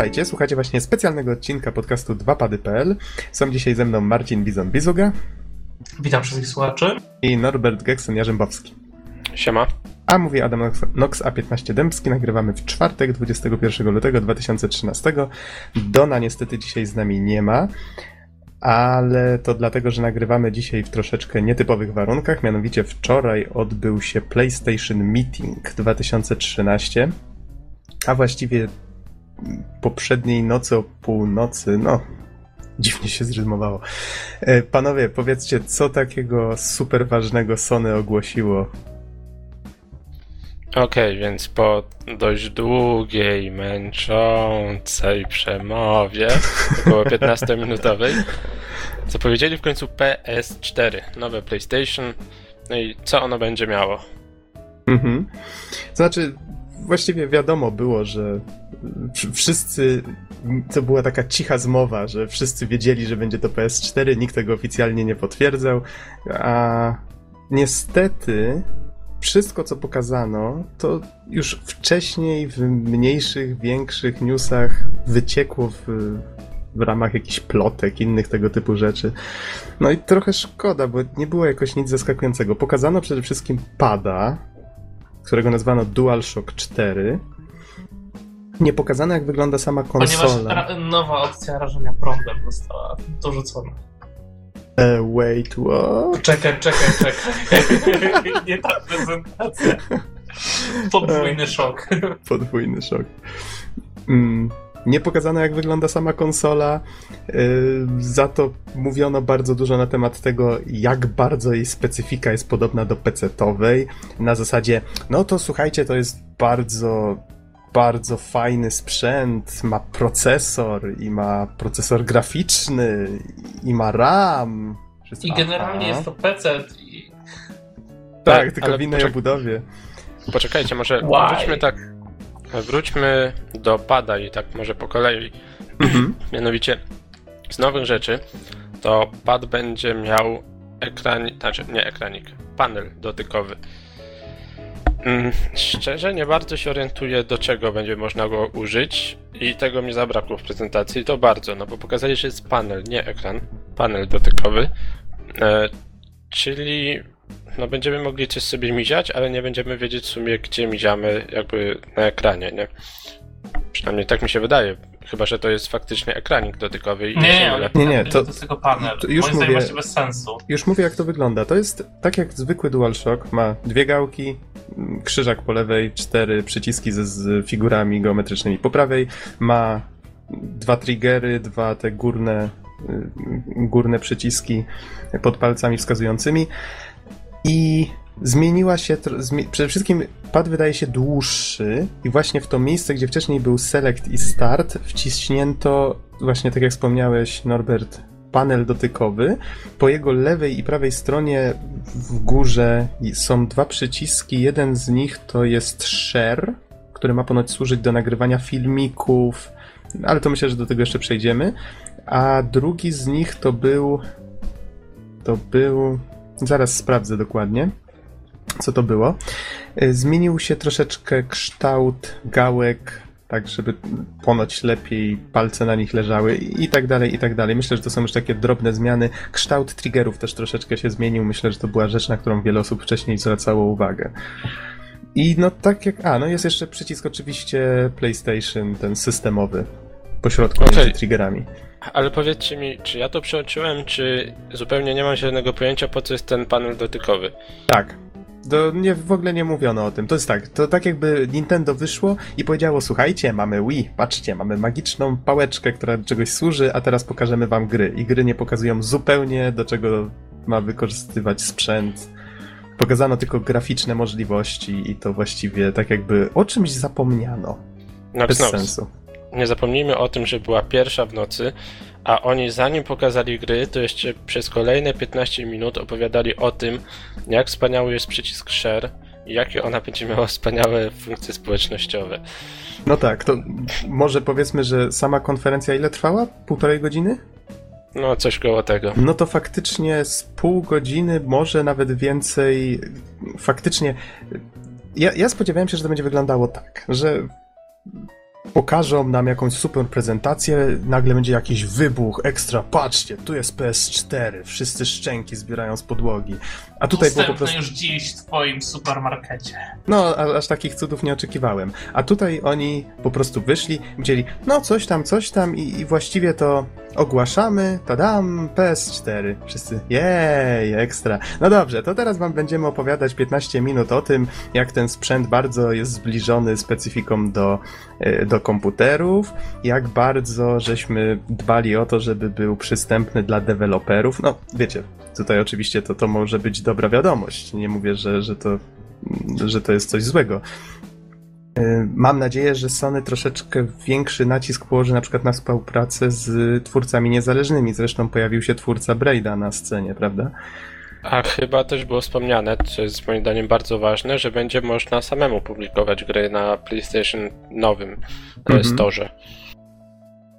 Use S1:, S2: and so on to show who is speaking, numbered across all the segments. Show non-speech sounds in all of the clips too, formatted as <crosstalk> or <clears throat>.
S1: Witajcie, słuchacie właśnie specjalnego odcinka podcastu 2pady.pl. Są dzisiaj ze mną Marcin Bizon-Bizuga.
S2: Witam wszystkich słuchaczy.
S1: I Norbert Gekson-Jarzębowski.
S3: Siema.
S1: A mówi Adam Nox A15 Dębski. Nagrywamy w czwartek, 21 lutego 2013. Dona niestety dzisiaj z nami nie ma, ale to dlatego, że nagrywamy dzisiaj w troszeczkę nietypowych warunkach. Mianowicie wczoraj odbył się PlayStation Meeting 2013, a właściwie poprzedniej nocy o północy, no dziwnie się zrymowało. E, panowie, powiedzcie, co takiego super ważnego Sony ogłosiło
S3: Okej, okay, więc po dość długiej, męczącej przemowie, około 15-minutowej, zapowiedzieli w końcu PS4, nowe PlayStation, no i co ono będzie miało?
S1: Mhm. Znaczy, właściwie wiadomo było, że wszyscy, to była taka cicha zmowa, że wszyscy wiedzieli, że będzie to PS4, nikt tego oficjalnie nie potwierdzał, a niestety wszystko, co pokazano, to już wcześniej w mniejszych, większych newsach wyciekło w, w ramach jakichś plotek, innych tego typu rzeczy. No i trochę szkoda, bo nie było jakoś nic zaskakującego. Pokazano przede wszystkim pada, którego nazwano DualShock 4. Nie pokazano, jak wygląda sama konsola.
S2: Ponieważ nowa opcja rażenia prądem została dorzucona.
S1: Uh, wait, what?
S2: Czekaj, czekaj, czekaj. <laughs> Nie ta prezentacja. <laughs> Podwójny szok.
S1: Podwójny szok. Mm. Nie pokazano, jak wygląda sama konsola. Yy, za to mówiono bardzo dużo na temat tego, jak bardzo jej specyfika jest podobna do PC-towej. Na zasadzie, no to słuchajcie, to jest bardzo bardzo fajny sprzęt, ma procesor i ma procesor graficzny i ma RAM.
S2: Wszystko, I generalnie aha. jest to PC. I...
S1: Tak, tak tylko w innej poczek- obudowie.
S3: Poczekajcie, może wróćmy tak wróćmy do pada i tak może po kolei. Mhm. <clears throat> Mianowicie z nowych rzeczy to pad będzie miał ekran, znaczy nie ekranik, panel dotykowy. Mm, szczerze nie bardzo się orientuję, do czego będzie można go użyć i tego mi zabrakło w prezentacji, to bardzo, no bo pokazali, że jest panel, nie ekran, panel dotykowy, e, czyli no będziemy mogli coś sobie miziać, ale nie będziemy wiedzieć w sumie, gdzie miziamy jakby na ekranie, nie? Przynajmniej tak mi się wydaje. Chyba, że to jest faktycznie ekranik dotykowy.
S2: I nie, nie, ale nie, nie, to, to
S1: jest
S2: tylko panel. To już Moim mówię, bez sensu.
S1: Już mówię, jak to wygląda. To jest tak jak zwykły DualShock. Ma dwie gałki, krzyżak po lewej, cztery przyciski ze, z figurami geometrycznymi po prawej. Ma dwa triggery, dwa te górne, y, górne przyciski pod palcami wskazującymi. I zmieniła się, przede wszystkim pad wydaje się dłuższy i właśnie w to miejsce, gdzie wcześniej był select i start, wciśnięto właśnie tak jak wspomniałeś Norbert, panel dotykowy. Po jego lewej i prawej stronie w górze są dwa przyciski. Jeden z nich to jest share, który ma ponoć służyć do nagrywania filmików, ale to myślę, że do tego jeszcze przejdziemy. A drugi z nich to był to był Zaraz sprawdzę dokładnie, co to było. E, zmienił się troszeczkę kształt gałek, tak żeby ponoć lepiej palce na nich leżały i tak dalej, i tak dalej. Myślę, że to są już takie drobne zmiany. Kształt triggerów też troszeczkę się zmienił. Myślę, że to była rzecz, na którą wiele osób wcześniej zwracało uwagę. I no tak jak... A, no jest jeszcze przycisk oczywiście PlayStation, ten systemowy, pośrodku okay. między triggerami.
S3: Ale powiedzcie mi, czy ja to przeoczyłem, czy zupełnie nie mam zielonego pojęcia, po co jest ten panel dotykowy?
S1: Tak. To nie, w ogóle nie mówiono o tym. To jest tak, to tak jakby Nintendo wyszło i powiedziało, słuchajcie, mamy Wii, patrzcie, mamy magiczną pałeczkę, która do czegoś służy, a teraz pokażemy wam gry. I gry nie pokazują zupełnie, do czego ma wykorzystywać sprzęt. Pokazano tylko graficzne możliwości i to właściwie tak jakby o czymś zapomniano. No, Bez sensu
S3: nie zapomnijmy o tym, że była pierwsza w nocy, a oni zanim pokazali gry, to jeszcze przez kolejne 15 minut opowiadali o tym, jak wspaniały jest przycisk share i jakie ona będzie miała wspaniałe funkcje społecznościowe.
S1: No tak, to może powiedzmy, że sama konferencja ile trwała? Półtorej godziny?
S3: No, coś koło tego.
S1: No to faktycznie z pół godziny, może nawet więcej. Faktycznie. Ja, ja spodziewałem się, że to będzie wyglądało tak, że pokażą nam jakąś super prezentację, nagle będzie jakiś wybuch, ekstra, patrzcie, tu jest PS4, wszyscy szczęki zbierają z podłogi.
S2: A tutaj było po prostu... już dziś w twoim supermarkecie.
S1: No, aż takich cudów nie oczekiwałem. A tutaj oni po prostu wyszli, widzieli, no coś tam, coś tam i, i właściwie to ogłaszamy, tadam, PS4. Wszyscy, jej, ekstra. No dobrze, to teraz wam będziemy opowiadać 15 minut o tym, jak ten sprzęt bardzo jest zbliżony specyfiką do, e, do komputerów, jak bardzo żeśmy dbali o to, żeby był przystępny dla deweloperów. No, wiecie, tutaj oczywiście to, to może być dobra wiadomość. Nie mówię, że, że, to, że to jest coś złego. Y, mam nadzieję, że Sony troszeczkę większy nacisk położy na przykład na współpracę z twórcami niezależnymi. Zresztą pojawił się twórca Braida na scenie, prawda?
S3: A chyba też było wspomniane, co jest moim zdaniem bardzo ważne, że będzie można samemu publikować gry na PlayStation nowym e, mhm. storze.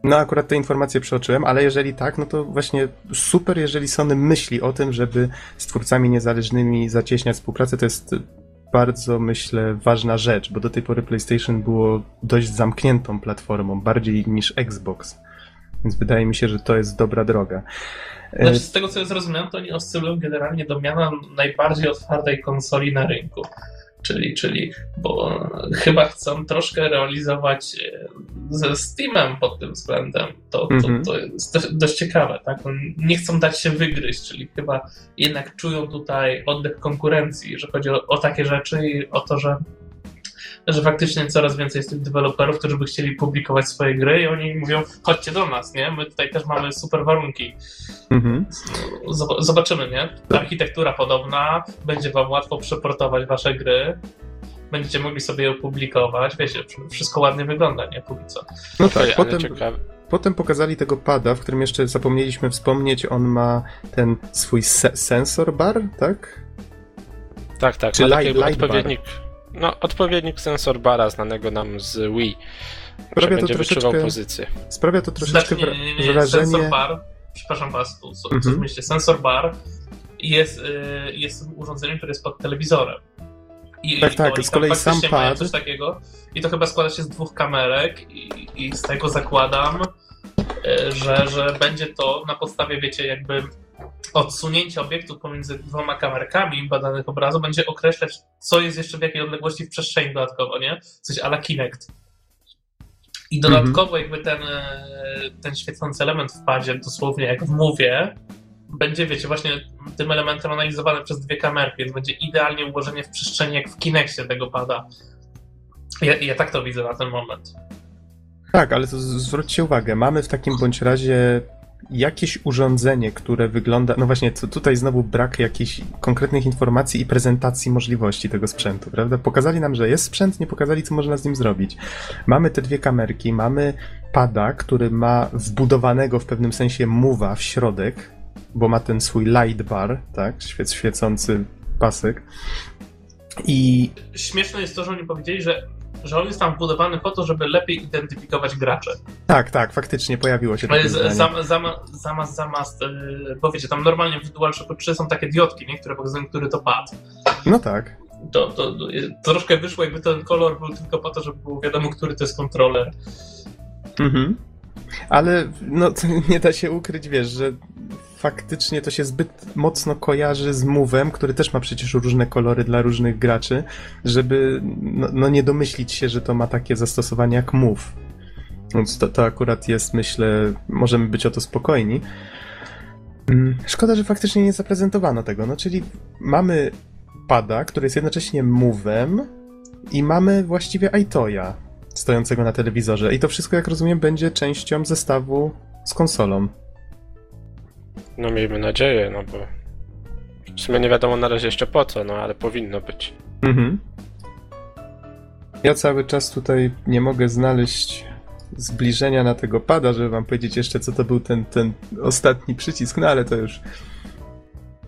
S1: No, akurat te informacje przeoczyłem, ale jeżeli tak, no to właśnie super, jeżeli Sony myśli o tym, żeby z twórcami niezależnymi zacieśniać współpracę, to jest bardzo, myślę, ważna rzecz, bo do tej pory PlayStation było dość zamkniętą platformą, bardziej niż Xbox. Więc wydaje mi się, że to jest dobra droga.
S2: Znaczy, z tego co ja zrozumiałem, to oni oscylują generalnie do miana najbardziej otwartej konsoli na rynku. Czyli, czyli, bo chyba chcą troszkę realizować e, ze Steamem pod tym względem. To, to, -hmm. to jest dość ciekawe, tak? Nie chcą dać się wygryźć, czyli chyba jednak czują tutaj oddech konkurencji, że chodzi o, o takie rzeczy i o to, że że faktycznie coraz więcej jest tych deweloperów, którzy by chcieli publikować swoje gry i oni mówią, chodźcie do nas, nie? My tutaj też mamy super warunki. Mhm. Zobaczymy, nie? Architektura podobna, będzie wam łatwo przeportować wasze gry, będziecie mogli sobie je opublikować, wiecie, wszystko ładnie wygląda, nie? Póki co.
S1: No tak, potem... Potem pokazali tego pada, w którym jeszcze zapomnieliśmy wspomnieć, on ma ten swój se sensor bar, tak?
S3: Tak, tak, Czy light, light odpowiednik. Bar. No, odpowiednik sensor bara znanego nam z Wii. Sprawia to troszeczkę, pozycję.
S1: Sprawia to troszeczkę znaczy, nie, nie, nie, wrażenie...
S2: Sensor bar, przepraszam was, tu, co, mhm. myślicie, sensor bar jest, y, jest urządzeniem, które jest pod telewizorem.
S1: I, tak, i tak, z kolei sam pad...
S2: Coś takiego. I to chyba składa się z dwóch kamerek i, i z tego zakładam, y, że, że będzie to na podstawie, wiecie, jakby odsunięcie obiektu pomiędzy dwoma kamerkami badanych obrazu będzie określać, co jest jeszcze w jakiej odległości w przestrzeni dodatkowo, nie? Coś ala Kinect. I dodatkowo jakby ten, e, ten świecący element w padzie, dosłownie jak w mówię, będzie, wiecie, właśnie tym elementem analizowany przez dwie kamerki, więc będzie idealnie ułożenie w przestrzeni jak w Kinexie tego pada. Ja, ja tak to widzę na ten moment.
S1: Tak, ale to zwróćcie uwagę, mamy w takim bądź razie jakieś urządzenie, które wygląda. No właśnie, tutaj znowu brak jakichś konkretnych informacji i prezentacji możliwości tego sprzętu, prawda? Pokazali nam, że jest sprzęt, nie pokazali, co można z nim zrobić. Mamy te dwie kamerki, mamy pada, który ma wbudowanego w pewnym sensie muwa w środek, bo ma ten swój light bar, tak? Świec, świecący pasek. I.
S2: Śmieszne jest to, że oni powiedzieli, że że on jest tam wbudowany po to, żeby lepiej identyfikować gracze.
S1: Tak, tak, faktycznie pojawiło się takie
S2: zam, zam, Zamiast, zamiast, yy, bo wiecie, tam normalnie w DualShock 3 są takie diodki, nie? które pokazują, który to pad.
S1: No tak.
S2: To, to, to, troszkę wyszło, jakby ten kolor był tylko po to, żeby było wiadomo, który to jest kontroler.
S1: Mhm. Ale no, <laughs> nie da się ukryć, wiesz, że faktycznie to się zbyt mocno kojarzy z Move'em, który też ma przecież różne kolory dla różnych graczy, żeby no, no nie domyślić się, że to ma takie zastosowanie jak Move. Więc to, to akurat jest, myślę, możemy być o to spokojni. Mm, szkoda, że faktycznie nie zaprezentowano tego. No, czyli mamy pada, który jest jednocześnie Move'em i mamy właściwie iToya stojącego na telewizorze. I to wszystko, jak rozumiem, będzie częścią zestawu z konsolą.
S3: No miejmy nadzieję, no bo w sumie nie wiadomo na razie jeszcze po co, no ale powinno być. Mhm.
S1: Ja cały czas tutaj nie mogę znaleźć zbliżenia na tego pada, żeby wam powiedzieć jeszcze, co to był ten, ten ostatni przycisk, no ale to już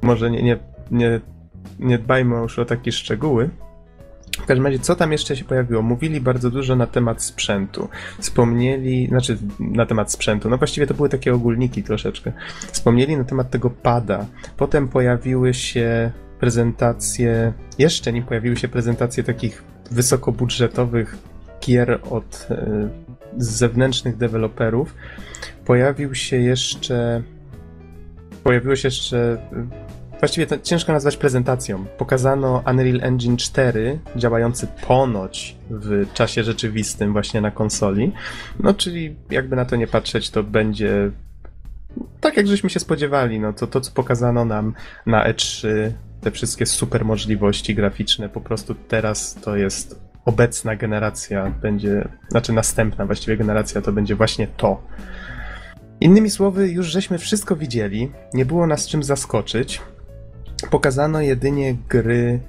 S1: może nie, nie, nie, nie dbajmy już o takie szczegóły. W każdym razie, co tam jeszcze się pojawiło? Mówili bardzo dużo na temat sprzętu. Wspomnieli, znaczy na temat sprzętu, no właściwie to były takie ogólniki troszeczkę. Wspomnieli na temat tego pada. Potem pojawiły się prezentacje, jeszcze nie pojawiły się prezentacje takich wysokobudżetowych gier od zewnętrznych deweloperów pojawił się jeszcze pojawiło się jeszcze Właściwie to ciężko nazwać prezentacją. Pokazano Unreal Engine 4 działający ponoć w czasie rzeczywistym właśnie na konsoli. No czyli jakby na to nie patrzeć, to będzie tak jak żeśmy się spodziewali, no to to co pokazano nam na E3, te wszystkie super możliwości graficzne, po prostu teraz to jest obecna generacja, będzie, znaczy następna właściwie generacja to będzie właśnie to. Innymi słowy, już żeśmy wszystko widzieli, nie było nas czym zaskoczyć. Pokazano jedynie gry,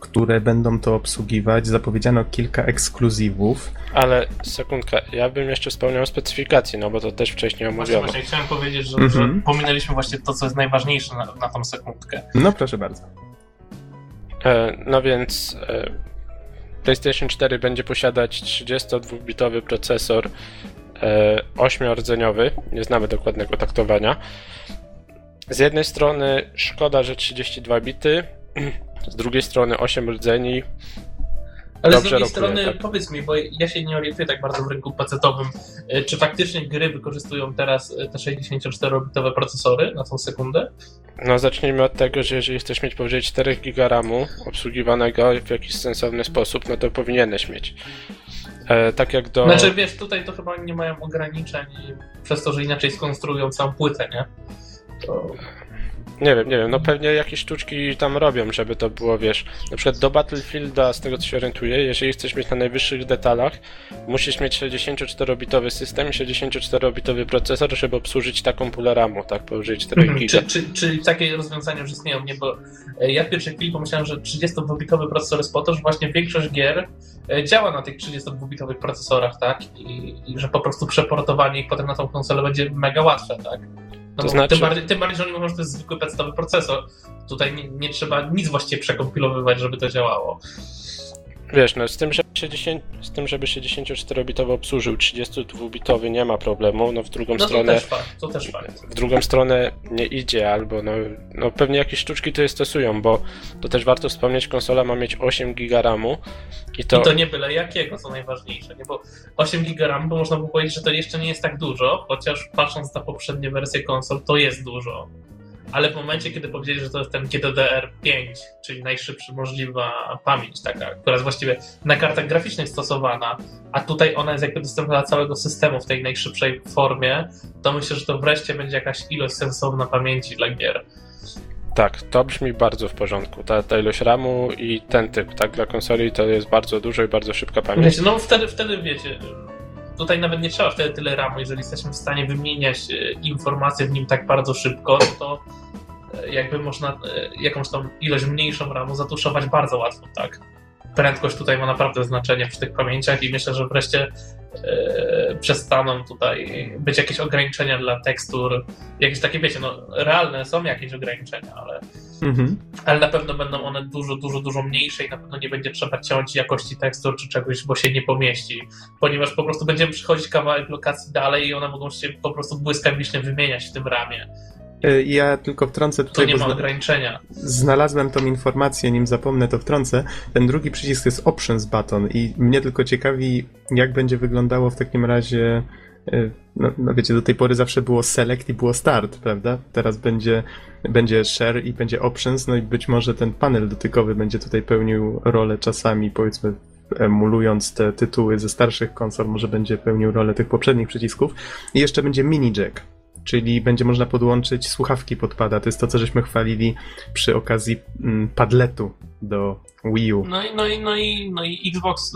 S1: które będą to obsługiwać. Zapowiedziano kilka ekskluzywów.
S3: Ale sekundkę, ja bym jeszcze wspomniał o specyfikacji, no bo to też wcześniej omówiono.
S2: Właśnie, właśnie chciałem powiedzieć, że, mm -hmm. że mhm. pominęliśmy właśnie to, co jest najważniejsze na, na tą sekundkę.
S1: No proszę bardzo.
S3: E, no więc e, PlayStation 4 będzie posiadać 32-bitowy procesor e, 8-rdzeniowy, nie znamy dokładnego taktowania. Z jednej strony szkoda, że 32 bity, z drugiej strony 8 rdzeni.
S2: Ale z drugiej strony tak. powiedz mi, bo ja się nie orientuję tak bardzo w rynku pecetowym, e, czy faktycznie gry wykorzystują teraz e, te 64-bitowe procesory na tą sekundę?
S3: No zacznijmy od tego, że jeżeli chcesz mieć powyżej 4 GB RAMu obsługiwanego w jakiś sensowny sposób, no to powinieneś mieć. E, tak jak do...
S2: Znaczy wiesz, tutaj to chyba nie mają ograniczeń przez to, że inaczej skonstruują całą płytę, nie?
S3: To... Nie wiem, nie wiem, no pewnie jakieś sztuczki tam robią, żeby to było, wiesz, na przykład do Battlefielda, z tego co się orientuję, jeżeli chcesz mieć na najwyższych detalach, musisz mieć 64-bitowy system i 64-bitowy procesor, żeby obsłużyć taką pulę RAMu, tak, powyżej 4
S2: mm, czy, czy, Czyli takie rozwiązania już istnieją, nie, bo e, ja w pierwszej chwili pomyślałem, że 32-bitowy procesor jest po to, że właśnie większość gier e, działa na tych 32-bitowych procesorach, tak, I, i że po prostu przeportowanie ich potem na tą konsolę będzie mega łatwe, tak. No to znaczy... tym, bardziej, tym bardziej, że oni mówią, że to jest zwykły podstawowy procesor. Tutaj nie, nie trzeba nic właściwie przekompilowywać, żeby to działało.
S3: Wiesz, no z tym, żeby się 10, z tym, żeby się 64-bitowy obsłużył, 32-bitowy nie ma problemu, no w drugą
S2: no,
S3: stronę...
S2: To też fakt, to też fakt.
S3: W drugą stronę nie idzie, albo no, no pewnie jakieś sztuczki to stosują, bo to też warto wspomnieć, konsola ma mieć 8 GB RAMu
S2: i to... I to nie byle jakiego, co najważniejsze, nie? Bo 8 GB RAMu, można by powiedzieć, że to jeszcze nie jest tak dużo, chociaż patrząc na poprzednie wersje konsol, to jest dużo ale w momencie, kiedy powiedzieli, że to jest ten GDDR5, czyli najszybsza możliwa pamięć taka, która jest właściwie na kartach graficznych stosowana, a tutaj ona jest jakby dostępna dla całego systemu w tej najszybszej formie, to myślę, że to wreszcie będzie jakaś ilość sensowna pamięci dla gier.
S3: Tak, to brzmi bardzo w porządku. Ta, ta ilość RAMu i ten typ, tak, dla konsoli to jest bardzo dużo i bardzo szybka pamięć.
S2: Wiecie, no wtedy, wtedy wiecie, tutaj nawet nie trzeba wtedy tyle RAMu, jeżeli jesteśmy w stanie wymieniać e, informacje w nim tak bardzo szybko, to e, jakby można e, jakąś tam ilość mniejszą RAMu zatuszować bardzo łatwo, tak? Prędkość tutaj ma naprawdę znaczenie przy tych pamięciach i myślę, że wreszcie e, przestaną tutaj być jakieś ograniczenia dla tekstur. Jakieś takie, wiecie, no realne są jakieś ograniczenia, ale Mhm. Ale na pewno będą one dużo, dużo, dużo mniejsze i na pewno nie będzie trzeba ciąć jakości tekstur czy czegoś, bo się nie pomieści. Ponieważ po prostu będziemy przychodzić kawałek lokacji dalej i one mogą się po prostu błyskawicznie wymieniać w tym ramie.
S1: E, ja tylko wtrącę tutaj.
S2: To nie ma ograniczenia.
S1: Znalazłem tą informację, nim zapomnę, to wtrącę. Ten drugi przycisk to jest Options button i mnie tylko ciekawi, jak będzie wyglądało w takim razie E, no, no, wiecie, do tej pory zawsze było select i było start, prawda? Teraz będzie, będzie share i będzie options, no i być może ten panel dotykowy będzie tutaj pełnił rolę czasami, powiedzmy, emulując te tytuły ze starszych konsol, może będzie pełnił rolę tych poprzednich przycisków. I jeszcze będzie mini jack, czyli będzie można podłączyć słuchawki podpada. To jest to, co żeśmy chwalili przy okazji mm, padletu do Wii U.
S2: No i, no i, no i, no i Xbox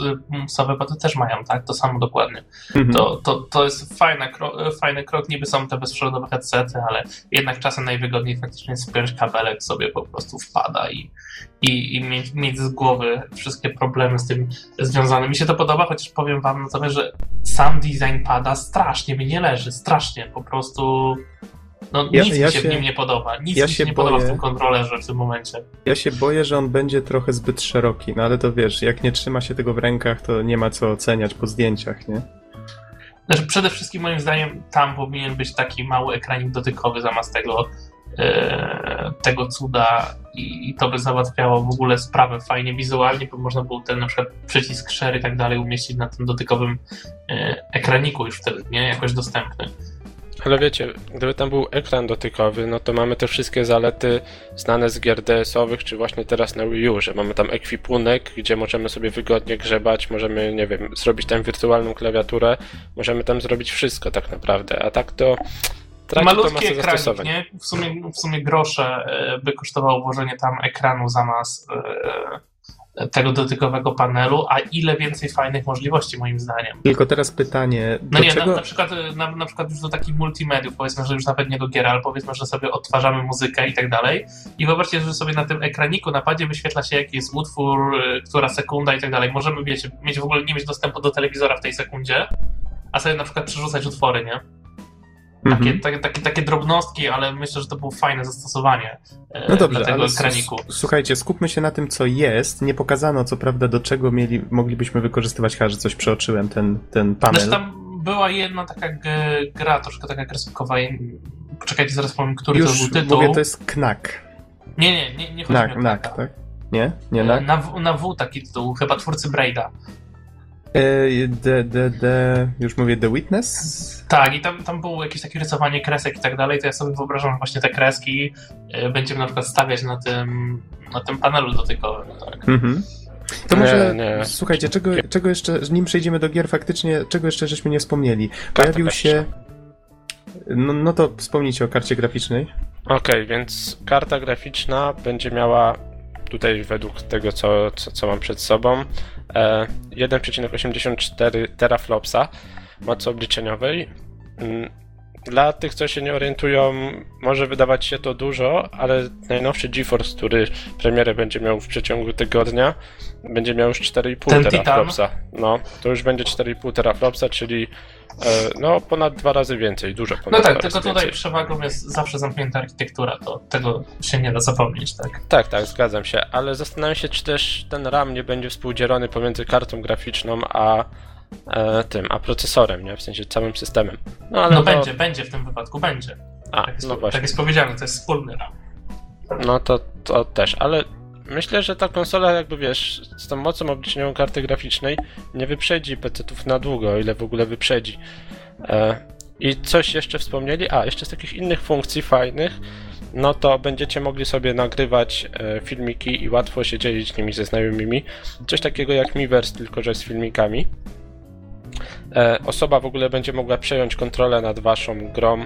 S2: sowe to też mają, tak? To samo dokładnie. Mhm. To, to, to jest fajny krok, fajny krok, niby są te bezprzewodowe headsety, ale jednak czasem najwygodniej faktycznie jest wpiąć kabelek sobie po prostu wpada i, i, i mieć, mieć z głowy wszystkie problemy z tym związane. Mi się to podoba, chociaż powiem wam natomiast, że sam design pada strasznie mi nie leży, strasznie, po prostu no ja, nic ja mi się, się, w nim nie podoba. Nic ja mi się, nie boję, podoba w tym kontrolerze w tym momencie.
S1: Ja się boję, że on będzie trochę zbyt szeroki, no ale to wiesz, jak nie trzyma się tego w rękach, to nie ma co oceniać po zdjęciach, nie?
S2: Znaczy, przede wszystkim moim zdaniem tam powinien być taki mały ekranik dotykowy zamiast tego tego cuda i to by załatwiało w ogóle sprawę fajnie wizualnie, bo można było ten na przykład przycisk share i tak dalej umieścić na tym dotykowym e, ekraniku już wtedy, nie? Jakoś dostępny.
S3: Ale wiecie, gdyby tam był ekran dotykowy, no to mamy te wszystkie zalety znane z gier DS-owych, czy właśnie teraz na Wii U, że mamy tam ekwipunek, gdzie możemy sobie wygodnie grzebać, możemy, nie wiem, zrobić tam wirtualną klawiaturę, możemy tam zrobić wszystko tak naprawdę, a tak to
S2: traci Malutki to ekranik, nie? W sumie, w sumie grosze e, by kosztowało włożenie tam ekranu zamiast e, tego dotykowego panelu, a ile więcej fajnych możliwości moim zdaniem.
S1: Tylko teraz pytanie.
S2: No nie, czego... na, na, przykład, na, na przykład już do takich multimediów, powiedzmy, że już nawet nie do gier, ale powiedzmy, że sobie odtwarzamy muzykę i tak dalej. I wyobraźcie, że sobie na tym ekraniku na padzie wyświetla się jaki jest utwór, która sekunda i tak dalej. Możemy wiecie, mieć w ogóle nie mieć dostępu do telewizora w tej sekundzie, a sobie na przykład przerzucać utwory, nie? Takie, mhm. takie, takie, takie drobnostki, ale myślę, że to było fajne zastosowanie e, no dobrze, dla tego ekraniku.
S1: Słuchajcie, skupmy się na tym, co jest. Nie pokazano, co prawda, do czego mieli, moglibyśmy wykorzystywać, chyba, że coś przeoczyłem, ten, ten panel.
S2: Znaczy tam była jedna taka gra, troszkę taka kreskówkowa. Poczekajcie, zaraz powiem, który Już to był tytuł.
S1: mówię, to jest Knack.
S2: Nie, nie, nie, nie chodzi Knack,
S1: mi o Knack, tak? Nie? Nie
S2: e, Na, na W taki tytuł, chyba twórcy Braida.
S1: E, the, the, the, już mówię The Witness?
S2: Tak, i tam, tam było jakieś takie rysowanie kresek i tak dalej, to ja sobie wyobrażam, że właśnie te kreski e, będziemy na przykład stawiać na tym, na tym panelu dotykowym. Tak. Mhm.
S1: To może, nie, nie. słuchajcie, czego, czego jeszcze, nim przejdziemy do gier faktycznie, czego jeszcze żeśmy nie wspomnieli? Pojawił się... No, no to wspomnijcie o karcie graficznej.
S3: Okej, okay, więc karta graficzna będzie miała tutaj według tego, co, co, co mam przed sobą, 1,84 e, teraflopsa mocy obliczeniowej. Mm, dla tych, co się nie orientują, może wydawać się to dużo, ale najnowszy GeForce, który premierę będzie miał w przeciągu tygodnia, będzie miał już 4,5 teraflopsa. No, to już będzie 4,5 teraflopsa, czyli no ponad dwa razy więcej, dużo ponad
S2: No tak,
S3: tylko
S2: tutaj więcej. przewagą jest zawsze zamknięta architektura, to tego się nie da zapomnieć, tak?
S3: Tak, tak, zgadzam się, ale zastanawiam się, czy też ten RAM nie będzie współdzielony pomiędzy kartą graficzną a e, tym, a procesorem, nie? W sensie całym systemem.
S2: No, ale no to... będzie, będzie w tym wypadku, będzie. A, tak jest, no właśnie. Tak jest powiedziane, to jest wspólny RAM.
S3: No to, to też, ale myślę, że ta konsola jakby wiesz, z tą mocą obliczeniową karty graficznej nie wyprzedzi PC-ów na długo, o ile w ogóle wyprzedzi. E, I coś jeszcze wspomnieli? A, jeszcze z takich innych funkcji fajnych, no to będziecie mogli sobie nagrywać e, filmiki i łatwo się dzielić nimi ze znajomymi. Coś takiego jak Miiverse, tylko że z filmikami. E, osoba w ogóle będzie mogła przejąć kontrolę nad waszą grą,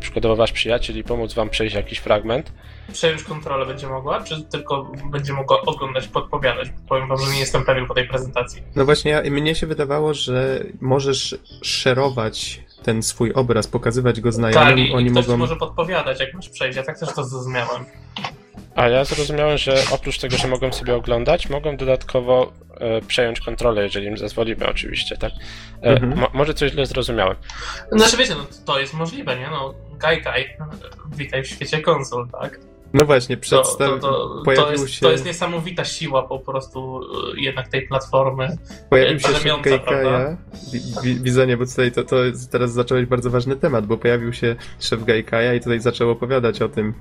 S3: przykładowo wasz przyjaciel i pomóc wam przejść jakiś fragment.
S2: Przejąć kontrolę będzie mogła, czy tylko będzie mogła oglądać, podpowiadać? Powiem wam, że nie jestem pewien po tej prezentacji.
S1: No właśnie, ja, mnie się wydawało, że możesz szerować ten swój obraz, pokazywać go znajomym. Tak,
S2: i, oni ktoś mogą... może podpowiadać, jak masz przejść. Ja tak też to zrozumiałem.
S3: A ja zrozumiałem, że oprócz tego, że mogą sobie oglądać, mogą dodatkowo e, przejąć kontrolę, jeżeli im zezwolimy oczywiście, tak? E, mhm. może coś źle zrozumiałem.
S2: Znaczy wiecie, no, to jest możliwe, nie? No, Gaikai, witaj w świecie konsol, tak?
S1: No właśnie, przedstaw... to, to,
S2: to, to, jest, się... to jest niesamowita siła po prostu e, jednak tej platformy.
S1: Pojawił się szef Gaikaja, widzenie, bo tutaj to, to teraz zacząłeś bardzo ważny temat, bo pojawił się szef Gaikaja i tutaj zaczął opowiadać o tym,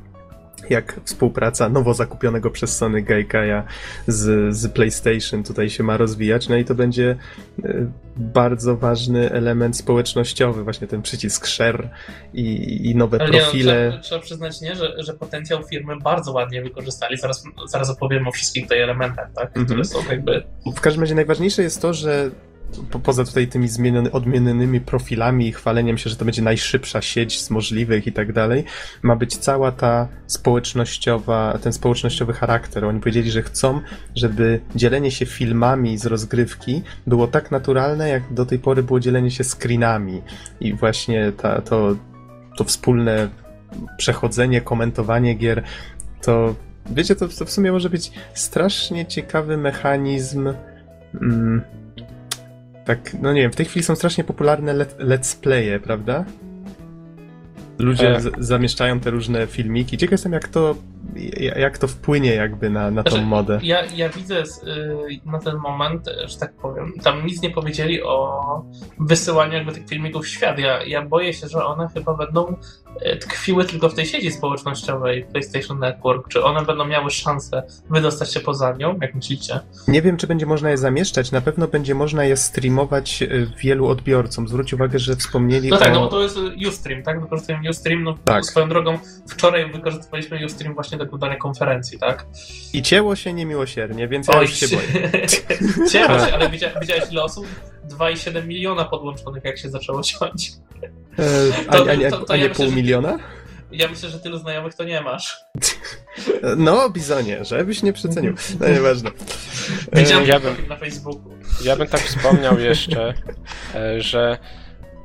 S1: jak współpraca nowo zakupionego przez Sony Gaikaja z, z PlayStation tutaj się ma rozwijać, no i to będzie e, bardzo ważny element społecznościowy, właśnie ten przycisk share i, i nowe Ale profile.
S2: Nie, no, trzeba, trzeba, przyznać, nie, że, że potencjał firmy bardzo ładnie wykorzystali. Zaraz, zaraz opowiem o wszystkich tutaj elementach, tak, które mm -hmm. są jakby...
S1: W każdym razie najważniejsze jest to, że po, poza tutaj tymi zmieniony, odmienionymi profilami i chwaleniem się, że to będzie najszybsza sieć z możliwych i tak dalej, ma być cała ta społecznościowa, ten społecznościowy charakter. Oni powiedzieli, że chcą, żeby dzielenie się filmami z rozgrywki było tak naturalne, jak do tej pory było dzielenie się screenami. I właśnie ta, to, to wspólne przechodzenie, komentowanie gier, to wiecie, to, to w sumie może być strasznie ciekawy mechanizm. Mm, tak, no nie wiem, w tej chwili są strasznie popularne let, let's playe, prawda? Ludzie e. z, zamieszczają te różne filmiki. Ciekaw jestem, jak to jak to wpłynie jakby na, na tą znaczy, modę.
S2: Ja, ja widzę y, na ten moment, że tak powiem, tam nic nie powiedzieli o wysyłaniu jakby tych filmików w świat. Ja, ja boję się, że one chyba będą y, tkwiły tylko w tej sieci społecznościowej PlayStation Network. Czy one będą miały szansę wydostać się poza nią, jak myślicie?
S1: Nie wiem, czy będzie można je zamieszczać. Na pewno będzie można je streamować y, wielu odbiorcom. Zwróć uwagę, że wspomnieli
S2: No tak,
S1: o...
S2: no bo to jest Ustream, tak? Wykorzystujemy Ustream. No, tak. Swoją drogą, wczoraj wykorzystywaliśmy Ustream właśnie do oglądania konferencji, tak?
S1: I cięło się niemiłosiernie, więc ja Oj, już się boję. <laughs>
S2: cięło się, ale widziałeś, widziałeś ile osób? 2,7 miliona podłączonych, jak się zaczęło ciąć.
S1: E, a, to, a, nie, to, to a nie ja pół myślę, miliona?
S2: Ja myślę, że tylu znajomych to nie masz.
S1: No, Bizonie, żebyś nie przecenił. No nieważne. <laughs>
S2: Widziałem ja bym, na Facebooku.
S3: Ja bym tak wspomniał jeszcze, e, że